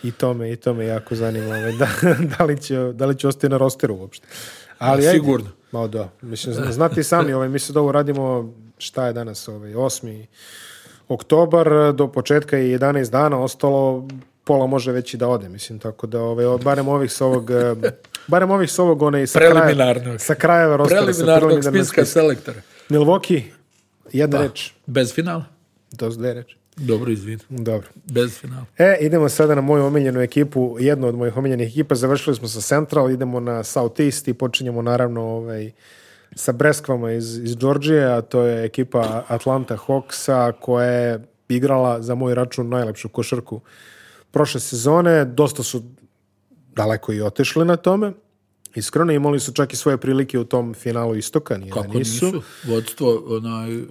I to me, i to me jako zanima. Ovaj, da, (laughs) da, li će, da li će ostati na rosteru uopšte. Ali, sigurno. Ma da, mislim, znati sami, (laughs) ovaj, mi se ovo radimo, šta je danas, ovaj, 8. oktobar, do početka je 11 dana, ostalo pola može već i da ode, mislim, tako da, ovaj, barem ovih s ovog, (laughs) barem ovih s ovog, one i sa kraja, sa krajeva rostera, Preliminarnog sa spiska selektora. Milwaukee, jedna da. Pa, reč. Bez finala. dve reči. Dobro, izvini. Dobro. Bez finala. E, idemo sada na moju omiljenu ekipu, jednu od mojih omiljenih ekipa. Završili smo sa Central, idemo na East i počinjemo naravno ovaj, sa Breskvama iz, iz Georgije, a to je ekipa Atlanta Hawksa koja je igrala za moj račun najlepšu košarku prošle sezone. Dosta su daleko i otešli na tome. Iskreno, imali su čak i svoje prilike u tom finalu istoka, nije Kako da nisu. nisu? Vodstvo, onaj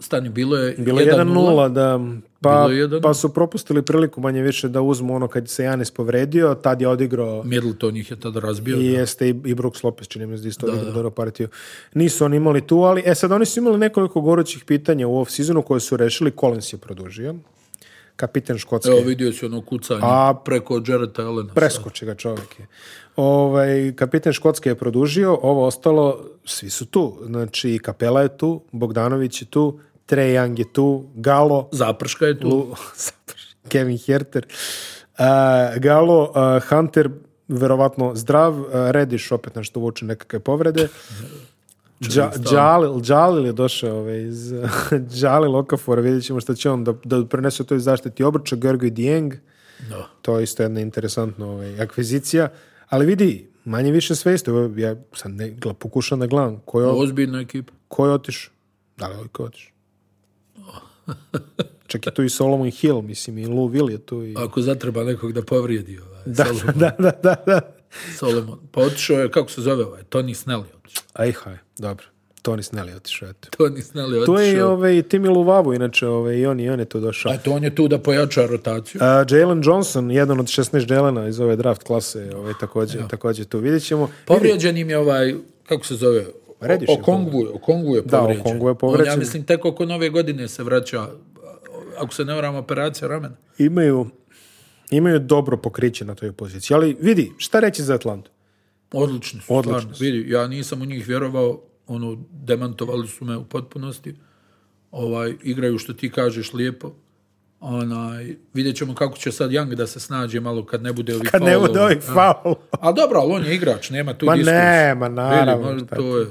stanju. Bilo je 1-0, da. Pa, pa su propustili priliku manje više da uzmu ono kad se Janis povredio, tad je odigrao... Middleton ih je tada razbio. I da. jeste i, i Brooks Lopez, čini mi se isto da, odigrao dobro partiju. Nisu oni imali tu, ali e sad oni su imali nekoliko gorućih pitanja u off sezonu koje su rešili. Collins je produžio kapiten Škotske. Evo vidio si ono kucanje a, preko Jareta Elena. Preskoče ga čovjek je. Ovaj, kapiten Škotske je produžio, ovo ostalo, svi su tu. Znači, Kapela je tu, Bogdanović je tu, Trejang je tu, Galo. Zaprška je tu. (laughs) Kevin Herter. Uh, Galo, uh, Hunter, verovatno zdrav. Uh, Rediš opet nešto vuče nekakve povrede. (laughs) Džalil Džalil je došao ovaj, iz (laughs) Džalil Okafor, vidjet ćemo što će on da, da prenese to iz zaštiti obrča, Gergoj Dieng. No. To je isto jedna interesantna ovaj, akvizicija. Ali vidi, manje više sve isto. Ja sam ne, pokušao na glavu Ko je, Ozbiljna ekipa. Ko je otišao? Da li ko je (laughs) Čak je tu i Solomon Hill, mislim, i Lou Will je tu. I... Ako zatreba nekog da povrijedi. Ovaj, da, Solomon. da, da, da, Solomon. Pa otišao je, kako se zove ovaj, Tony Snell je otišao. Aj, dobro. Tony Snelli otišao, eto. Snelli otišao. To je i ovaj, Timi Luvavu, inače, ovaj, i on, i on je tu došao. on je tu da pojača rotaciju. A, Jalen Johnson, jedan od 16 Jelena iz ove draft klase, ovaj, također, također tu vidjet ćemo. Povrijeđen im je ovaj, kako se zove, o, Kongu, Kongu je povrijeđen. Da, o Kongu je povrijeđen. ja mislim, tek oko nove godine se vraća, ako se ne vram operacija ramena. Imaju, imaju dobro pokriće na toj poziciji. Ali vidi, šta reći za Atlantu? Odlično su. Vidi, ja nisam u njih vjerovao ono, demantovali su me u potpunosti. Ovaj, igraju što ti kažeš lijepo. Onaj, vidjet ćemo kako će sad Young da se snađe malo kad ne bude ovih Kad ne bude A dobro, ali on je igrač, nema tu Ma nema, to je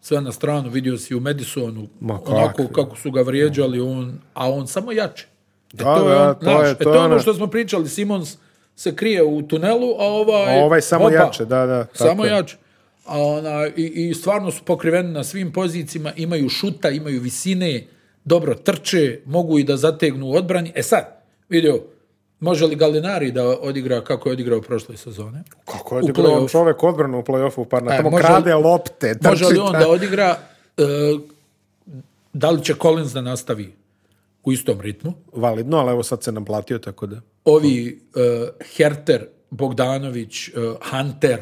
sve na stranu, vidio si u Madisonu, onako kako su ga vrijeđali, on, a on samo jače. E to je, on, to je, to, to je ono što smo pričali, Simons se krije u tunelu, a ovaj... ovaj samo jače, da, da. samo jače i, i stvarno su pokriveni na svim pozicijama, imaju šuta, imaju visine, dobro trče, mogu i da zategnu odbrani. E sad, vidio, Može li Galinari da odigra kako je odigrao prošle sezone? Kako je odigrao odbranu u play-offu, par na e, tamo može, lopte. Može li on da odigra, e, da li će Collins da nastavi u istom ritmu? Validno, ali evo sad se nam platio, tako da... Ovi e, Herter, Bogdanović, Hunter,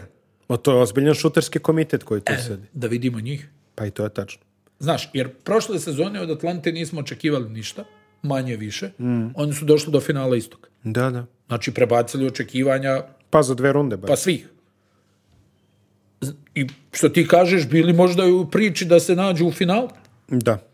Ma to je ozbiljan šuterski komitet koji tu e, sedi. Da vidimo njih. Pa i to je tačno. Znaš, jer prošle sezone od Atlante nismo očekivali ništa, manje više. Mm. Oni su došli do finala istoka. Da, da. Znači, prebacili očekivanja... Pa za dve runde. Pa svih. I što ti kažeš, bili možda i u priči da se nađu u finalu. Da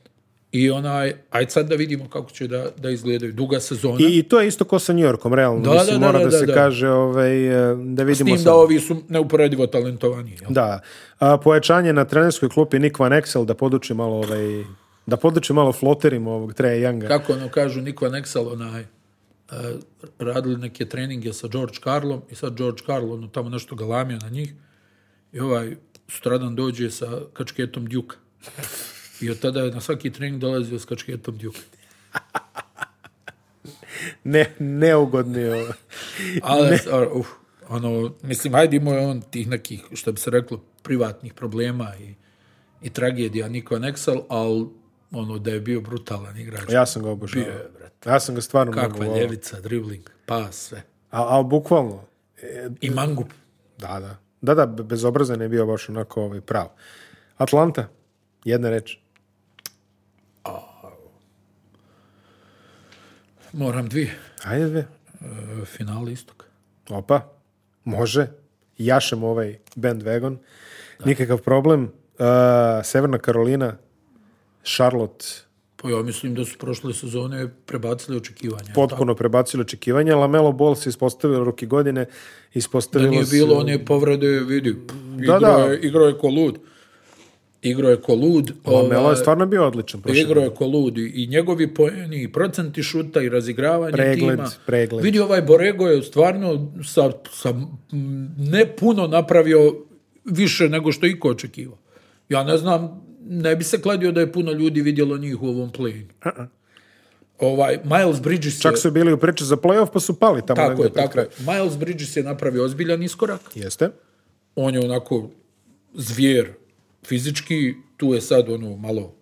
i onaj, aj sad da vidimo kako će da, da izgledaju. Duga sezona. I to je isto ko sa New Yorkom, realno. Da, Mislim, da, mora da, se kaže ovaj, eh, da vidimo... S tim da ovi su neuporedivo talentovaniji Da. A, pojačanje na trenerskoj klupi Nick Van da poduči malo ovaj, da poduči malo floterima ovog Treja Kako ono kažu, Nick Van onaj, eh, radili neke treninge sa George Carlom i sad George Carl ono, tamo nešto galamio na njih i ovaj sutradan dođe sa kačketom Duke. I od tada je na svaki trening dolazio s kačketom Duke. (laughs) ne, neugodni Ali, ono, mislim, hajde imao je on tih nekih, što bi se reklo, privatnih problema i, i tragedija Niko Nexal, ali ono, da je bio brutalan igrač. Ja sam ga obožao. Ja sam ga stvarno Kakva ljevica, dribling, pas, sve. A, a bukvalno. E, I mangup. Da, da. Da, da, bezobrazan je bio baš onako ovaj, prav. Atlanta, jedna reč moram dvije. Ajde dvije. final Opa, može. Jašem ovaj bandwagon. Da. Nikakav problem. E, Severna Karolina, Charlotte, pa ja mislim da su prošle sezone prebacili očekivanja. Potpuno prebacili očekivanja. Lamelo Ball se u ruki godine. Ispostavilo da nije bilo se... one povrede, vidi. Je, lud igro je ko lud. Pa je ovaj ovaj, stvarno bio odličan. Igro je ko lud. I njegovi pojeni, i procenti šuta, i razigravanje pregled, tima. Pregled. Vidi ovaj Borego je stvarno sa, sa ne puno napravio više nego što iko očekivao. Ja ne znam, ne bi se kladio da je puno ljudi vidjelo njih u ovom play uh uh-uh. Ovaj, Miles Bridges Čak su bili u priči za playoff pa su pali tamo. Tako je, tako je. Miles Bridges je napravio ozbiljan iskorak. Jeste. On je onako zvijer fizički, tu je sad ono malo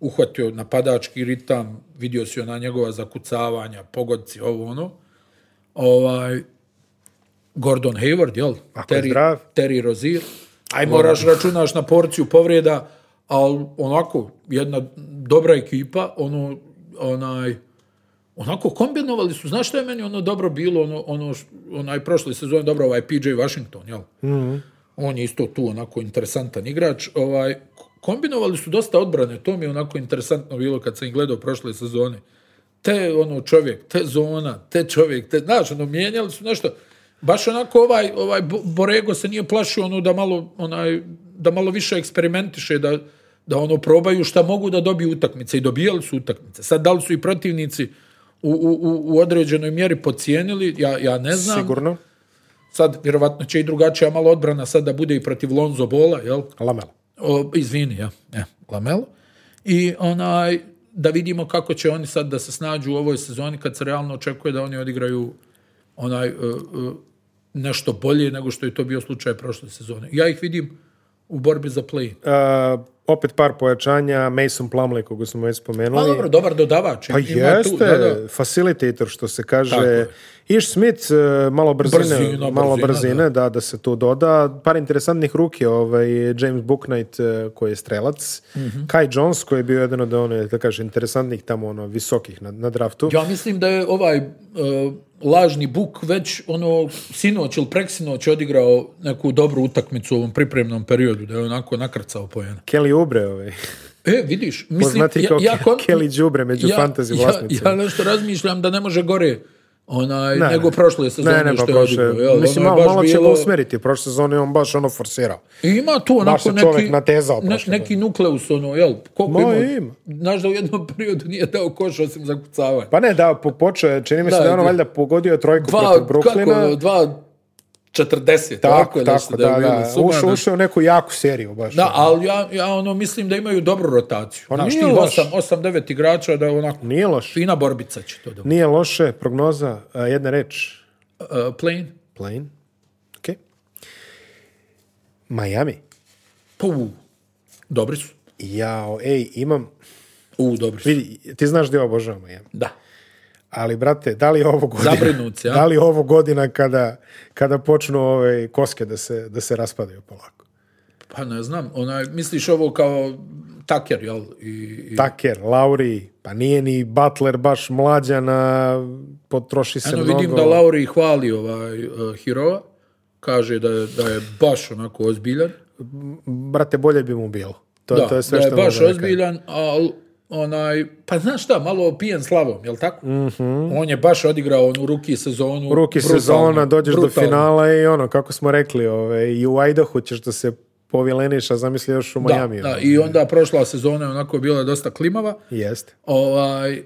uhvatio napadački ritam, vidio si ona njegova zakucavanja, pogodci, ovo ono. Ovaj, Gordon Hayward, jel? Ako Terry, je zdrav. Terry Rozier. Aj, moraš računaš na porciju povreda, ali onako, jedna dobra ekipa, ono, onaj, onako kombinovali su, znaš što je meni ono dobro bilo, ono, ono onaj prošli sezon dobro, ovaj PJ Washington, jel? Mm on je isto tu onako interesantan igrač. Ovaj, kombinovali su dosta odbrane, to mi je onako interesantno bilo kad sam ih gledao prošle sezone. Te ono čovjek, te zona, te čovjek, te, znaš, ono, mijenjali su nešto. Baš onako ovaj, ovaj Borego se nije plašio ono da malo, onaj, da malo više eksperimentiše, da, da ono probaju šta mogu da dobiju utakmice i dobijali su utakmice. Sad da li su i protivnici u, u, u određenoj mjeri pocijenili, ja, ja ne znam. Sigurno. Sad, vjerovatno će i drugačija malo odbrana sad da bude i protiv Lonzo Bola, jel? Lamelo. O, izvini, ja. E, I onaj, da vidimo kako će oni sad da se snađu u ovoj sezoni kad se realno očekuje da oni odigraju onaj e, e, nešto bolje nego što je to bio slučaj prošle sezone. Ja ih vidim u borbi za play. Uh, e, opet par pojačanja, Mason Plumley, koga smo već spomenuli. Pa dobro, dobar dodavač. Pa jeste, tu, facilitator, što se kaže. Iš Smith, e, malo brzine, malo brzine, da. da. se tu doda. Par interesantnih ruke, ovaj, James Booknight, e, koji je strelac. Mm -hmm. Kai Jones, koji je bio jedan od onih da kaže, interesantnih tamo, ono, visokih na, na draftu. Ja mislim da je ovaj... E, lažni Buk već ono sinoć ili preksinoć odigrao neku dobru utakmicu u ovom pripremnom periodu, da je onako nakrcao pojena. Kelly Ubre ove. Ovaj. E, vidiš, mislim... Poznati Kelly Đubre među ja, vlasnicima. Ja, ja nešto razmišljam da ne može gore onaj, ne, nego ne. prošle sezone ne, ne, što pa je odigao. mislim, ono malo, malo bilo... će ga usmeriti, prošle sezone on baš ono forsirao. I ima tu onako neki, natezao ne, neki nukleus, ono, jel, koliko ima? ima. Znaš da u jednom (laughs) periodu nije dao koš osim kucavanje Pa ne, da, počeo je, čini mi se da, da ono valjda pogodio trojku dva, protiv Brooklyna. Kako, dva, 40. Tako, tako, tako da, da, da. Ušao je u neku jaku seriju baš. Da, ono. ali ja, ja ono mislim da imaju dobru rotaciju. Pa nije loš. 8, 8 9 igrača da je onako nije loš. fina borbica će to dobiti. Nije loše, prognoza, uh, jedna reč. Uh, e, plain. Plain. Ok. Miami. Puh, dobri su. Jao, ej, imam... U, dobri su. Vidi, ti znaš da ja obožavam Miami. Da ali brate, da li ovo godina, (laughs) da li ovo godina kada, kada počnu ove ovaj, koske da se, da se raspadaju polako? Pa ne znam, onaj, misliš ovo kao Taker, jel? I, i... Taker, Lauri, pa nije ni Butler baš mlađana, potroši se Eno, mnogo. vidim da Lauri hvali ovaj uh, eh, Hirova, kaže da je, da je baš onako ozbiljan. Brate, bolje bi mu bilo. To, da, to je sve da je baš ozbiljan, ali onaj, pa znaš šta, malo pijen slavom, jel tako? mm On je baš odigrao onu ruki sezonu. Ruki sezona, dođeš do finala i ono, kako smo rekli, ove, i u Idaho ćeš da se povjeleniš, a zamisli još u Miami. Da, i onda prošla sezona je onako bila dosta klimava. Jest. Ovaj,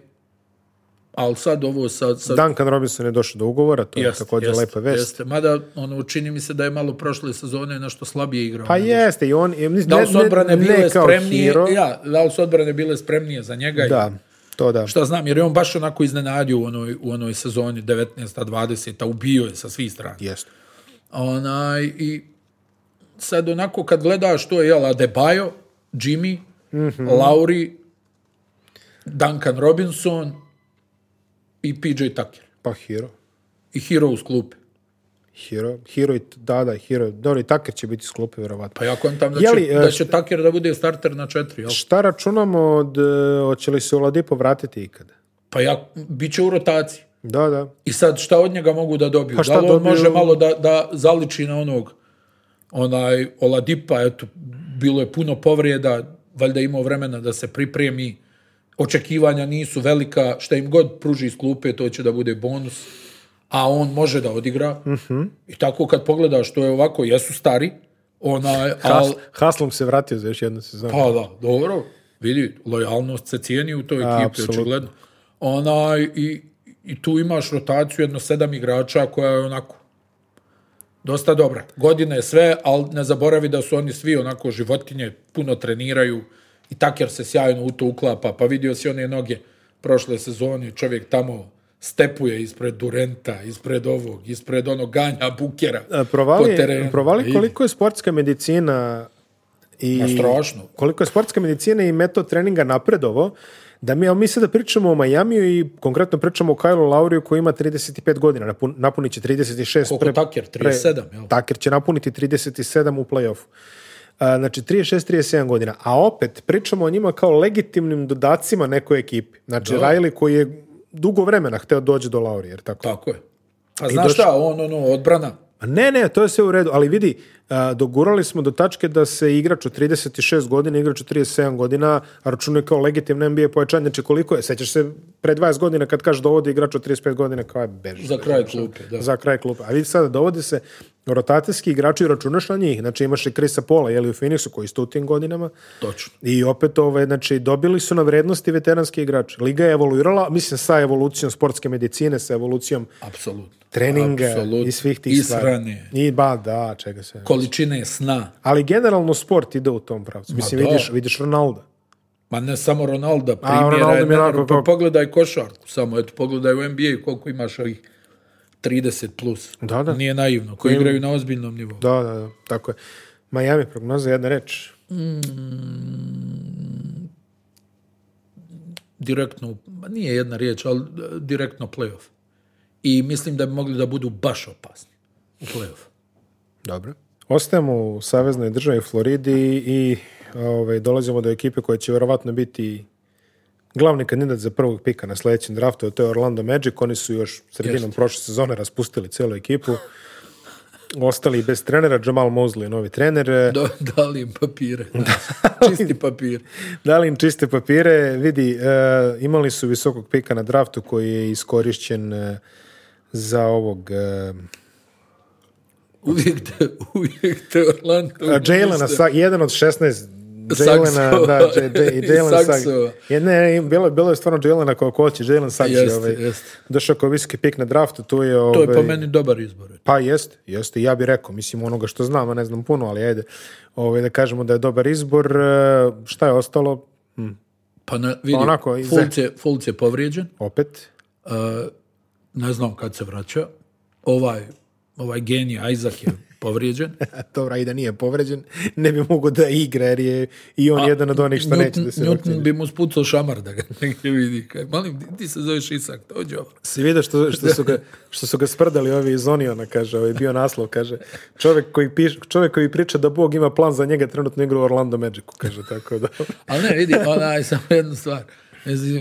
ali sad ovo sad... Duncan Robinson je došao do ugovora, to je također lepa vest. Jeste. Mada, ono, čini mi se da je malo prošle sezone nešto slabije igrao. Pa jeste, i on... da li su odbrane bile spremnije, hero. Ja, da li su odbrane bile spremnije za njega? Da, to da. Šta znam, jer je on baš onako iznenadio u onoj, u onoj sezoni 19-20, ubio je sa svih strana. Jeste. Onaj, i sad onako kad gledaš to je, jela Adebayo, Jimmy, mm Lauri, Duncan Robinson, i PJ Tucker. Pa Hero. I Hero u sklupi. Hero, Hero i, da, da, Hero, dobro i Taker će biti sklupi vjerovatno. Pa ja kontam da, će, e, da će Tucker da bude starter na četiri, jel? Šta računamo, od, e, će li se Oladipo vratiti ikada? Pa ja, bit će u rotaciji. Da, da. I sad šta od njega mogu da dobiju? Pa da li on može malo da, da zaliči na onog onaj Oladipa, eto, bilo je puno povrijeda, valjda imao vremena da se pripremi očekivanja nisu velika, šta im god pruži iz klupe, to će da bude bonus, a on može da odigra. Mhm. I tako kad pogledaš, to je ovako, jesu stari, ona. al... Haslom se vratio za još jednu sezonu. Pa da, dobro, vidi, lojalnost se cijeni u toj ekipi, očigledno. Ona i, i tu imaš rotaciju jedno sedam igrača koja je onako dosta dobra. Godine je sve, ali ne zaboravi da su oni svi onako životinje, puno treniraju, i Taker se sjajno u to uklapa, pa vidio si one noge prošle sezone, čovjek tamo stepuje ispred Durenta, ispred ovog, ispred onog ganja Bukera e, provali, Provali e, koliko je sportska medicina i koliko je sportska medicina i metod treninga napredovo, da mi, mi sada pričamo o Majamiju i konkretno pričamo o Kajlu Lauriju koji ima 35 godina, napunit će 36. Koliko pre, Taker? 37, jel? Taker će napuniti 37 u play-offu znači 36-37 godina, a opet pričamo o njima kao legitimnim dodacima nekoj ekipi. Znači do. koji je dugo vremena hteo doći do Laurier. Tako, tako je. A znaš šta, on, ono, odbrana. Ne, ne, to je sve u redu, ali vidi, dogurali smo do tačke da se igrač od 36 godina, igrač od 37 godina računuje kao legitimno NBA pojačanje. Znači koliko je? Sećaš se pre 20 godina kad kažeš dovodi igrač od 35 godina kao je Za kraj znači, klupe, da. Za kraj A vidi sada dovodi se rotacijski igrači računaš na njih. Znači imaš i Krisa Pola, jeli u Phoenixu koji isto u tim godinama. Točno. I opet ovaj, znači dobili su na vrednosti veteranski igrači. Liga je evoluirala, mislim sa evolucijom sportske medicine, sa evolucijom treninga i svih tih stvari. I ba da, čega se količine sna. Ali generalno sport ide u tom pravcu. Mislim, vidiš, vidiš Ronalda. Ma ne samo Ronalda, primjera pa pogledaj košarku samo, eto, pogledaj u NBA koliko imaš ovih 30 plus. Da, da. Nije naivno, koji igraju na ozbiljnom nivou. Da, da, da, tako je. Miami prognoza, jedna reč. Mm, direktno, nije jedna riječ, ali e, direktno playoff. I mislim da bi mogli da budu baš opasni u playoff. Dobro. Ostajemo u saveznoj državi Floridi i ovaj, dolazimo do ekipe koja će vjerovatno biti glavni kandidat za prvog pika na sljedećem draftu, to je Orlando Magic. Oni su još sredinom prošle sezone raspustili celu ekipu. Ostali bez trenera, Jamal Mosley je novi trener. (laughs) dali im papire. (laughs) Čisti papir. Dali im čiste papire. Vidi, eh, imali su visokog pika na draftu koji je iskorišćen eh, za ovog... Eh, uvijek te, uvijek te Orlando... Jelena, jedan od 16 Jelena, da, (laughs) i Jalen Saksova. ne, bilo, bilo je stvarno Jelena kao koći, Jalen Saks je ovaj, došao kao viski pik na draftu, tu je... Ovaj, to je po ovaj- meni dobar izbor. Pa jest, jeste, ja bih rekao, mislim onoga što znam, a ne znam puno, ali ajde, ovaj, da kažemo da je dobar izbor, e, šta je ostalo? Hm. Pa na, vidi, onako, Fulc je, povrijeđen. Opet. E, ne znam kad se vraća. Ovaj, ovaj genij Isaac je povrijeđen. (laughs) Dobra, i da nije povrijeđen, ne bi mogao da igra jer je i on jedan od onih što neće da se Newton bi mu spucao šamar da ga (laughs) negdje vidi. malim, ti se zoveš Isak, dođe ovo. Si vidio što, što, su ga, što su sprdali ovi iz Oniona, kaže, ovaj bio naslov, kaže, čovjek koji, koji priča da Bog ima plan za njega trenutno igra u Orlando Magicu, kaže, tako da. (laughs) Ali ne, vidi, onaj, samo jednu stvar.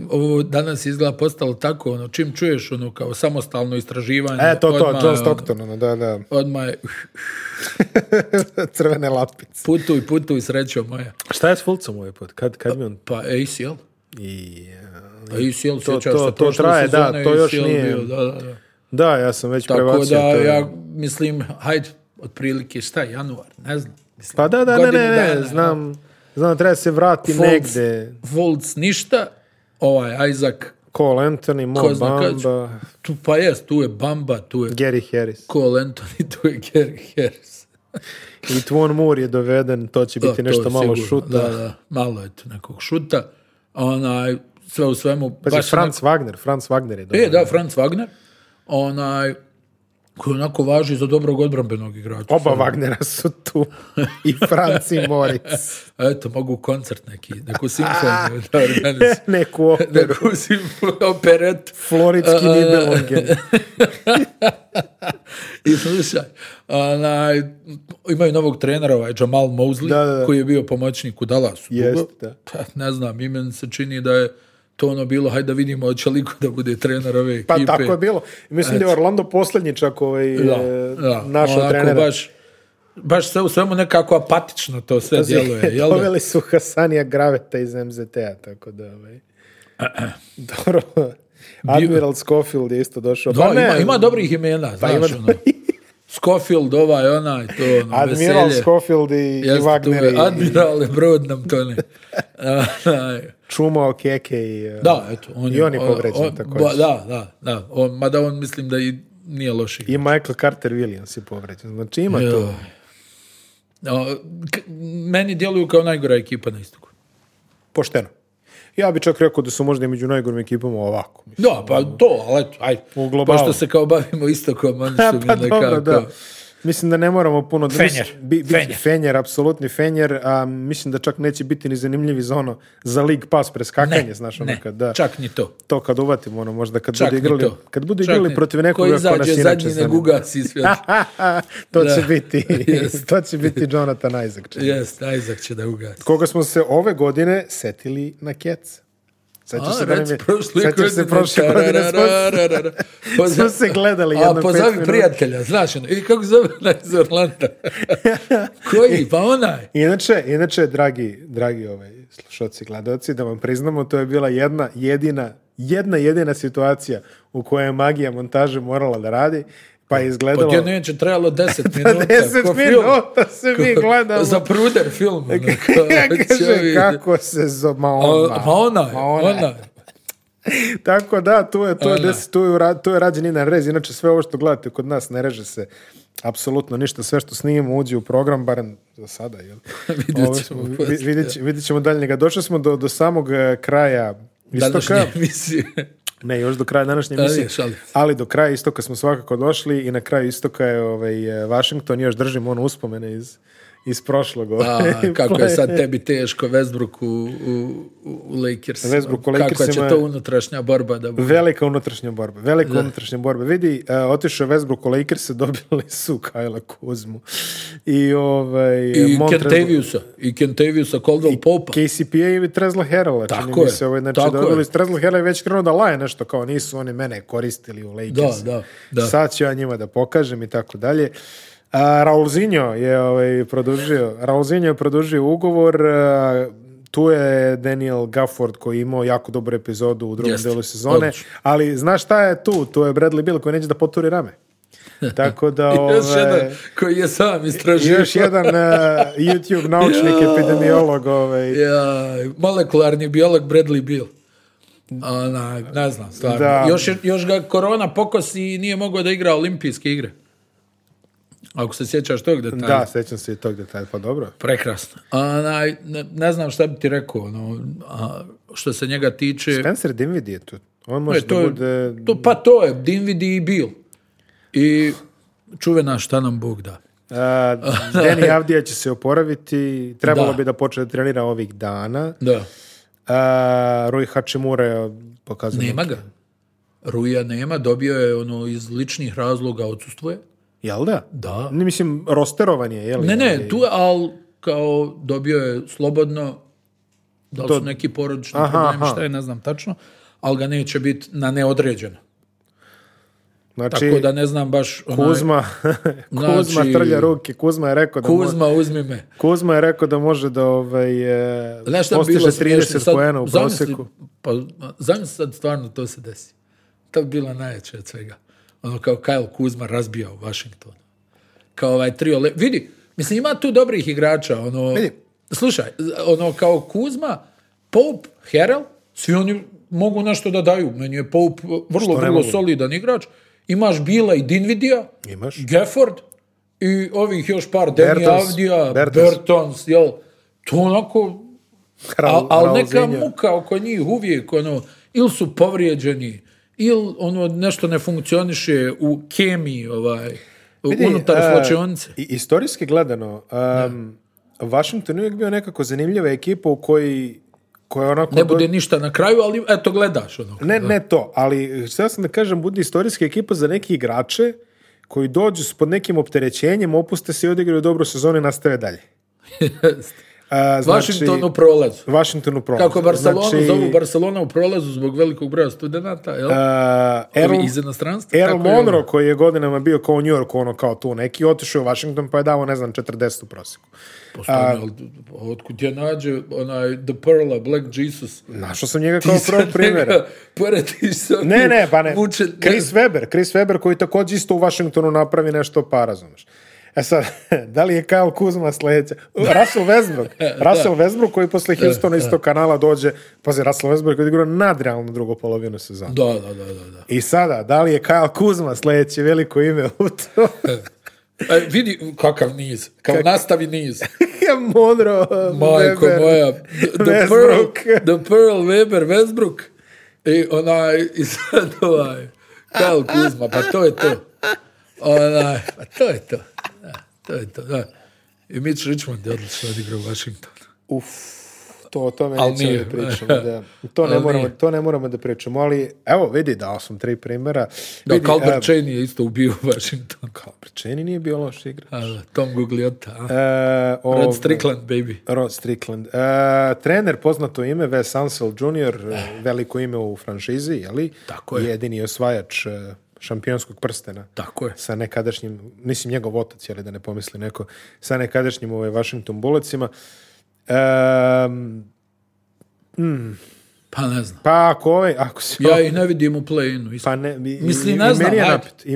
Ovo danas izgleda postalo tako, ono, čim čuješ ono kao samostalno istraživanje. E, to, odmah, to, John ono, Stockton, ono, da, da. Odmaj... (laughs) Crvene lapice. Putuj, putuj, srećo moja. Šta je s Fulcom ovaj put? Kad, kad mi on... Pa, pa ACL. I, i ACL, se sjećaš to, to traje, da, to još ACL nije. Bio, da, da, da. da, ja sam već tako to. Tako da, to... ja mislim, hajde, otprilike šta, januar, ne znam. Mislim, pa da, da, ne, ne, ne, dana, znam, znam, treba se vrati Volts, negde. Volts ništa, ovaj Isaac Cole Anthony, Mo zna, Bamba. tu, pa jest, tu je Bamba, tu je... Gary Harris. Cole Anthony, tu je Gary Harris. I Tvon Moore je doveden, to će biti nešto malo šuta. Da, da, malo je tu nekog šuta. Onaj, sve u svemu... Pa Franz Wagner, Franz Wagner je doveden. E, da, Franz Wagner. Onaj, koji onako važi za dobrog odbrambenog igrača. Oba sve. Wagnera su tu. I Franci Moritz. (laughs) Eto, mogu koncert neki. Neku simfoniju. (laughs) (laughs) neku operu. Neku Floridski Nibelungen. I slušaj, imaju novog trenera, ovaj Jamal Mosley, da, da, da. koji je bio pomoćnik u Dallasu. Jest, da. Pa, ne znam, imen se čini da je to ono bilo, hajde da vidimo hoće li da bude trener ove pa ekipe. Pa tako je bilo. Mislim da je Orlando posljednji čak ovaj, da, e, trenera. Baš, baš sve u svemu nekako apatično to sve to djeluje. (laughs) Jel doveli su Hasanija Graveta iz MZT-a, tako da... Ovaj. (clears throat) Dobro. Admiral Schofield je isto došao. pa ima, ima dobrih imena. Pa ono. Schofield, ovaj, onaj, to ono, Admiral veselje. Schofield i, i Wagner. I... Admiral je brod nam to (laughs) ne. Čumo, Keke i... E, da, eto. On I on je povređen Da, da, da. On, mada on mislim da i nije loši. I Michael Carter Williams je povređen. Znači ima jo. to. meni djeluju kao najgora ekipa na istoku. Pošteno. Ja bi čak rekao da su možda i među najgorim ekipama ovako. Mislim, da, pa to, ali eto, ajde. U Pošto se kao bavimo isto kao (laughs) su pa mi nekako... Da. Mislim da ne moramo puno... Da, fenjer. Bi, fenjer. apsolutni fenjer. A, mislim da čak neće biti ni zanimljivi za ono, za lig pas preskakanje, ne, znaš, ono ne, da, čak ni to. To kad uvatimo, ono, možda kad budu igrali, kad budu igrali protiv nekoga ko, nas inače to, da. će biti, (laughs) (laughs) to će biti Jonathan Isaac. Jes, Isaac će da Koga smo se ove godine setili na kec. Sećaš se da nam se prošle godine (laughs) pa se gledali jedno A pa pozavi prijatelja, znaš ono. I kako zove onaj iz Orlanda? (laughs) Koji? Pa onaj. Inače, inače dragi, dragi ovaj, slušoci gledalci, da vam priznamo, to je bila jedna jedina jedna jedina situacija u kojoj je magija montaže morala da radi pa izgledalo... Pa ja neće, trebalo deset (laughs) minuta. 10 minuta se mi gledamo. Za pruder film. (laughs) Ono, Kaže, (laughs) kako se zove, ma ona. Ma ona, ma ona. ona. Tako da, tu je, tu je, des, tu je, tu je rađen i na rez. Inače, sve ovo što gledate kod nas ne reže se apsolutno ništa. Sve što snimimo uđe u program, barem za sada. Jel? vidjet, ćemo, ovo, vidjet, vidjet ćemo daljnjega. Došli smo do, do samog eh, kraja istoka. Današnje emisije. Ne, još do kraja današnje e, emisije. Ali do kraja istoka smo svakako došli i na kraju istoka je ovaj, Washington, još držim ono uspomene iz iz prošlog. kako je sad tebi teško Vesbruku u, u, Kako će to unutrašnja borba da bude? Velika unutrašnja borba. Velika unutrašnja borba. Vidi, uh, otišao Westbrook u Lakers, (laughs) dobili su Kajla Kuzmu. I, ovaj, I Kentaviusa. I Kentaviusa, Caldwell Popa. KCPA i Trezla Herala. Tako je. Se, ovaj, znači, tako je. već krenuo da laje nešto kao nisu oni mene koristili u Lakers. Da, da, da. Sad ću ja njima da pokažem i tako dalje. A, Raulzinho je ovaj, produžio, Raulzinho je produžio ugovor, tu je Daniel Gafford koji je imao jako dobru epizodu u drugom Jest. delu sezone, ali znaš šta je tu? Tu je Bradley Bill koji neće da poturi rame. (laughs) Tako da... još ovaj, jedan koji je sam istražio. Još jedan YouTube naučnik, (laughs) epidemiolog. Ovaj. Ja, molekularni biolog Bradley Bill. Ona, ne znam, stvarno. Još, još ga korona pokosi i nije mogao da igra olimpijske igre. Ako se sjećaš tog detalja. Da, sjećam se i tog detalja, pa dobro. Prekrasno. A, ne, ne, znam šta bi ti rekao, no, a, što se njega tiče... Spencer Dinvidi je tu. On može to, da bude... To, pa to je, Dinvidi i Bill. I čuvena šta nam Bog da. Deni (laughs) Avdija će se oporaviti, trebalo bi da počne da trenira ovih dana. Da. A, Rui Hachimura je pokazano. Nema ga. Ruja nema, dobio je ono iz ličnih razloga odsustvoje. Jel da? Da. Ne mislim, rosterovan je, jel? Ne, ne, tu je, ali kao dobio je slobodno, da li to... su neki porodični aha, problemi, aha. šta je, ne znam tačno, ali ga neće biti na neodređeno. Znači, Tako da ne znam baš... Onaj, Kuzma, (laughs) Kuzma znači, trlja ruke, Kuzma je rekao da... Kuzma, mo, uzmi me. Kuzma je rekao da može da ovaj, e, postiže 30 pojena u prosjeku. Pa zamisli sad stvarno to se desi. To bi bila najjače od svega ono kao Kyle Kuzma razbijao Washington. Kao ovaj trio, vidi, mislim ima tu dobrih igrača, ono, vidi. slušaj, ono kao Kuzma, Pope, Harrell, svi oni mogu nešto da daju, meni je Pope vrlo, vrlo solidan igrač, imaš Bila i Dinvidija, imaš. Gefford. i ovih još par Demi Avdija, Bertons, jel, to onako, Al neka muka oko njih uvijek, ono, ili su povrijeđeni, ili ono nešto ne funkcioniše u kemiji ovaj, unutar Istorijski gledano, um, Washington uvijek bio nekako zanimljiva ekipa u kojoj koja onako ne bude ništa na kraju, ali eto gledaš Ne, ne to, ali što ja sam da kažem, bude istorijska ekipa za neke igrače koji dođu s pod nekim opterećenjem, opuste se i odigraju dobro sezonu i nastave dalje. (laughs) Uh, znači, Vašingtonu prolazu. u prolazu. Kako Barcelona, znači, zovu Barcelona u prolazu zbog velikog broja studenta, jel? Uh, Errol, iz jednostranstva. Errol Monroe koji je godinama bio kao New York, ono kao tu neki, otišao u Washington pa je dao, ne znam, 40 u prosjeku. Postoji, uh, otkud je nađe onaj The Pearl, Black Jesus. Našao sam njega kao prvog primjera. ne, ne, pa ne. Vuče, Chris ne. Weber, Chris Weber koji također isto u Washingtonu napravi nešto pa, razumeš. E sad, (laughs) da li je Kyle Kuzma sljedeća? Russell Westbrook. (laughs) Russell Westbrook koji posle Houstona istog kanala dođe, pazi, Russell Westbrook koji igra nadrealno drugu polovinu sezona. Da, da, da, da, I sada, da li je Kyle Kuzma sljedeće veliko ime u to? (laughs) E, vidi kakav niz, kao Kak... nastavi niz. Monro, Majko Weber, moja, the Pearl, the Pearl Weber, Westbrook i onaj, i sad ovaj, Kyle Kuzma, pa to je to. Onaj, pa to je to. To je to, da. I Mitch Richmond je odlično odigrao u Washingtonu. Uf, to o tome nećemo da pričamo. To, ne moramo, to ne moramo da pričamo, ali evo vidi, dao sam tri primjera. Da, vidi, Calbert ehm, je isto ubio Washington. Calbert nije bio loš igrač. Tom Gugliotta. Eh, Rod Strickland, baby. Rod Strickland. Uh, trener, poznato ime, Wes Ansel Jr., eh. veliko ime u franšizi, jeli? Tako je. Jedini osvajač šampionskog prstena. Tako je. Sa nekadašnjim, mislim njegov otac, jel da ne pomisli neko, sa nekadašnjim ovaj, Washington Bullocima. Um, mm, pa ne znam. Pa ako ovaj, ako se... Ja ovaj- ih ne vidim u play Pa ne, i, Misli, ne i,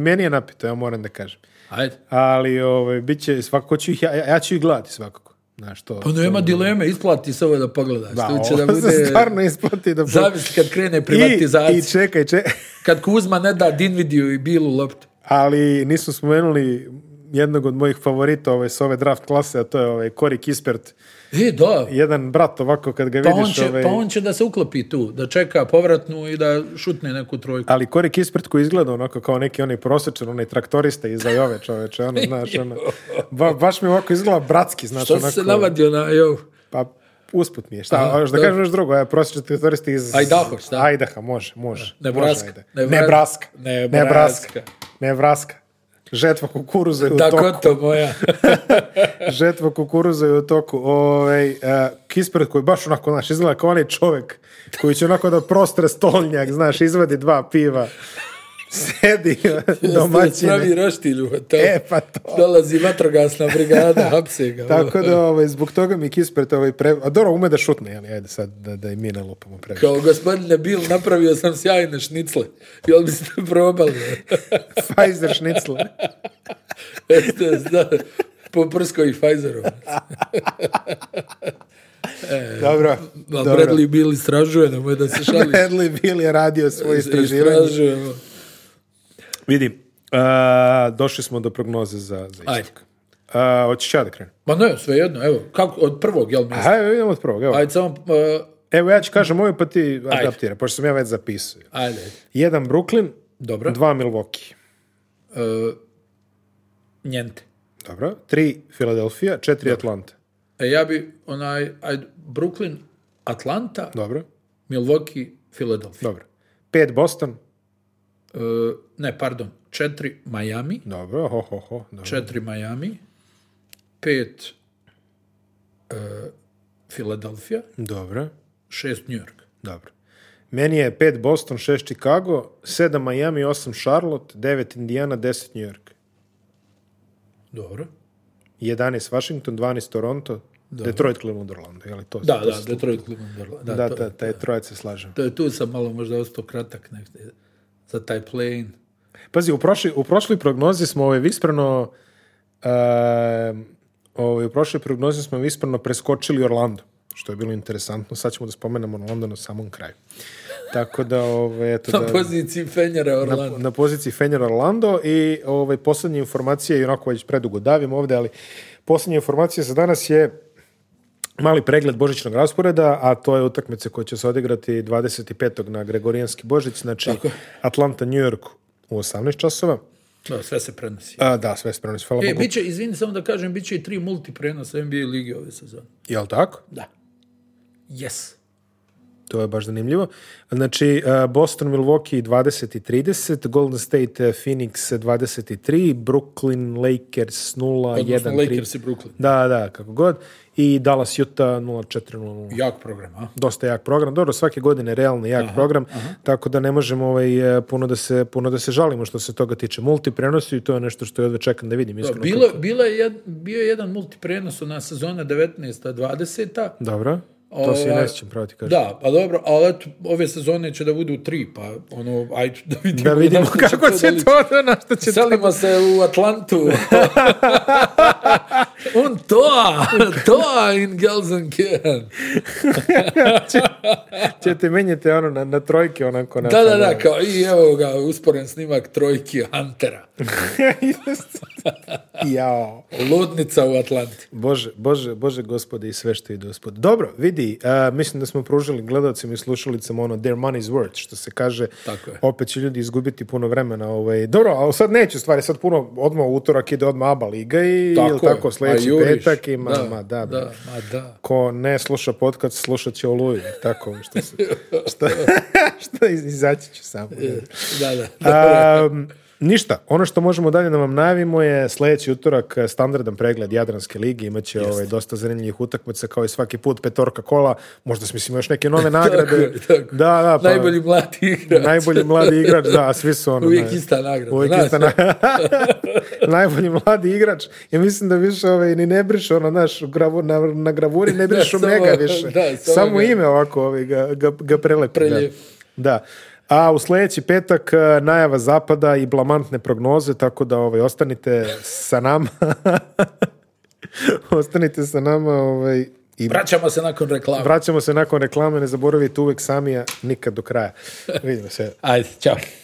meni je napit, napito, ja moram da kažem. Ajde. Ali ovaj, bit će, svakako ću ih, ja, ja ću ih gledati svakako. Znaš, to, pa nema dileme, isplati se ovo da pogledaš. Da, ovo da bude... se stvarno isplati da Zavis kad krene privatizacija. I, i čekaj, čekaj. Kad Kuzma ne da Dinvidiju i Bilu loptu. Ali nisu spomenuli jednog od mojih favorita ovaj, s ove draft klase, a to je ovaj kori Kispert. I e, da. Jedan brat ovako kad ga pa vidiš. On će, ovaj- Pa on će da se uklopi tu, da čeka povratnu i da šutne neku trojku. Ali Kori Kispert koji izgleda onako kao neki onaj prosječan, onaj traktorista iza Jove čoveče, ono, (laughs) znaš, ono, baš mi ovako izgleda bratski, znaš, Što onako. se navadio na Pa usput mi je. Šta, da, kažem još drugo, ja prosječni iz Ajdaho, može, može. Ne Braska. Ne Nebraska. Žetva kukuruza je u toku. kod to moja. (laughs) Žetva kukuruza je u toku. Ovaj, uh, koji baš onako, znaš, izgleda kao onaj čovjek koji će onako da prostre stolnjak, znaš, izvadi dva piva sedi (laughs) (laughs) domaćine. Pravi roštilj u E, pa to. Dolazi vatrogasna brigada, (laughs) hapse ga. Tako da, ovaj, zbog toga mi Kispert, ovaj, pre... a dobro, ume da šutne, ajde sad, da, da i mi ne lupamo Kao gospodine Bill napravio sam sjajne šnicle. Jel ste probali? Pfizer šnicle. Eto, da, po prskoj i Pfizeru. E, dobro. dobro. Bradley Bill istražuje, nemoj da se šališ. Bradley Bill je radio svoje istraživanje. Istražujemo. Vidi, uh, došli smo do prognoze za, za Ajde. istok. Uh, hoćeš ja da Ma ne, svejedno, evo, kako, od prvog, jel mi? Ajde, idemo od prvog, evo. Ajde, samo... Uh, evo, ja ću kažem moju, ovaj pa ti adaptira, pošto sam ja već zapisao. Ajde. Jedan Brooklyn, Dobro. dva Milwaukee. Uh, njente. Dobro. Tri Filadelfija, četiri Dobro. Atlanta. E, ja bi onaj, ajde, Brooklyn, Atlanta, Dobro. Milwaukee, Philadelphia. Dobro. Pet Boston, E, ne, pardon, četiri Miami. Dobro, ho, ho, ho. Dobro. Četiri Miami. Pet uh, Philadelphia. Dobro. Šest New York. Dobro. Meni je pet Boston, šest Chicago, sedam Miami, osam Charlotte, devet Indiana, deset New York. Dobro. 11 Washington, 12 Toronto, Detroit, Cleveland, Orlando. Je li to, da, da, Detroit, Cleveland, Orlando. Da, da, da, se slažem. To tu sam malo možda ostao kratak. Nekde za taj Pazi, u, prošli, u prošloj prognozi smo ovaj visprano uh, ovaj, u prošloj prognozi smo visprano preskočili Orlando, što je bilo interesantno. Sad ćemo da spomenemo Orlando na samom kraju. Tako da, ovaj, eto, na poziciji Fenjera Orlando. Na, poziciji Fenjera Orlando i ovaj, posljednje informacije, i onako već predugo davim ovdje, ali posljednje informacija za danas je Mali pregled božićnog rasporeda, a to je utakmice koja će se odigrati 25. na Gregorijanski Božić, znači Atlanta, New York u 18 časova. Da, sve se prenosi. A, da, sve se prenosi, hvala e, Bogu. izvini samo da kažem, bit će i tri multiprenosa NBA ligi ove sezone. Jel tako? Da. Yes to je baš zanimljivo. Znači, e, Boston, Milwaukee 20 i 30, Golden State, Phoenix 23, Brooklyn, Lakers 0, 1, Lakers i Brooklyn. Da, da, kako god. I Dallas, Utah 0, 4, 0, Jak program, a? Dosta jak program. Dobro, svake godine realno jak aha, program, aha. tako da ne možemo ovaj, e, puno, da se, puno da se žalimo što se toga tiče. Multiprenosi i to je nešto što je odve čekam da vidim. Iskreno, bilo, bilo je jed, bio je jedan multiprenos na sezona 19-20. Dobro. To se ne sjećam, pravo kažem. Da, pa dobro, ali eto, ove sezone će da budu tri, pa ono, ajde da vidimo. Da vidimo kako će to, da na što će Selimo se u Atlantu. (laughs) un Toa! Toa in Gelsenkirchen! Čete menjete ono na, trojke onako. Na da, da, da, kao i evo ga, usporen snimak trojki Huntera. (laughs) Jao. Ludnica u Atlanti. Bože, bože, bože gospode i sve što ide uspod. Dobro, vidi, e, mislim da smo pružili gledalcima i slušalicama ono their money's worth, što se kaže. Tako Opet će ljudi izgubiti puno vremena. Ovaj. Dobro, ali sad neću stvari, sad puno, odmah utorak ide odmah ABA liga i tako, tako treći juriš, petak i mama, da, da, da, ma da. Ko ne sluša podcast, slušat će Oluju. Tako, što, se, (laughs) što, (laughs) što izaći ću samo. Da, da. da. Um, Ništa, ono što možemo dalje da vam najavimo je sljedeći utorak eh, standardan pregled Jadranske ligi, imaće će ovaj, dosta zanimljivih utakmica kao i svaki put petorka kola, možda smislimo još neke nove (laughs) nagrade. Da, da, pa, najbolji mladi igrač. igrač, da, svi su ono. (laughs) Uvijek ista nagrada. (laughs) najbolji mladi igrač. Ja mislim da više ovaj, ni ne brišu ono, naš, gravu, na, gravuri ne brišu mega više. samo, ime ovako ovaj, ga, ga, prelepi. da. A u sljedeći petak e, najava zapada i blamantne prognoze, tako da ovaj, ostanite sa nama. (laughs) ostanite sa nama ovaj, i... Vraćamo se nakon reklame. Vraćamo se nakon reklame, ne zaboravite uvijek samija nikad do kraja. (laughs) Vidimo se. Ajde, čao.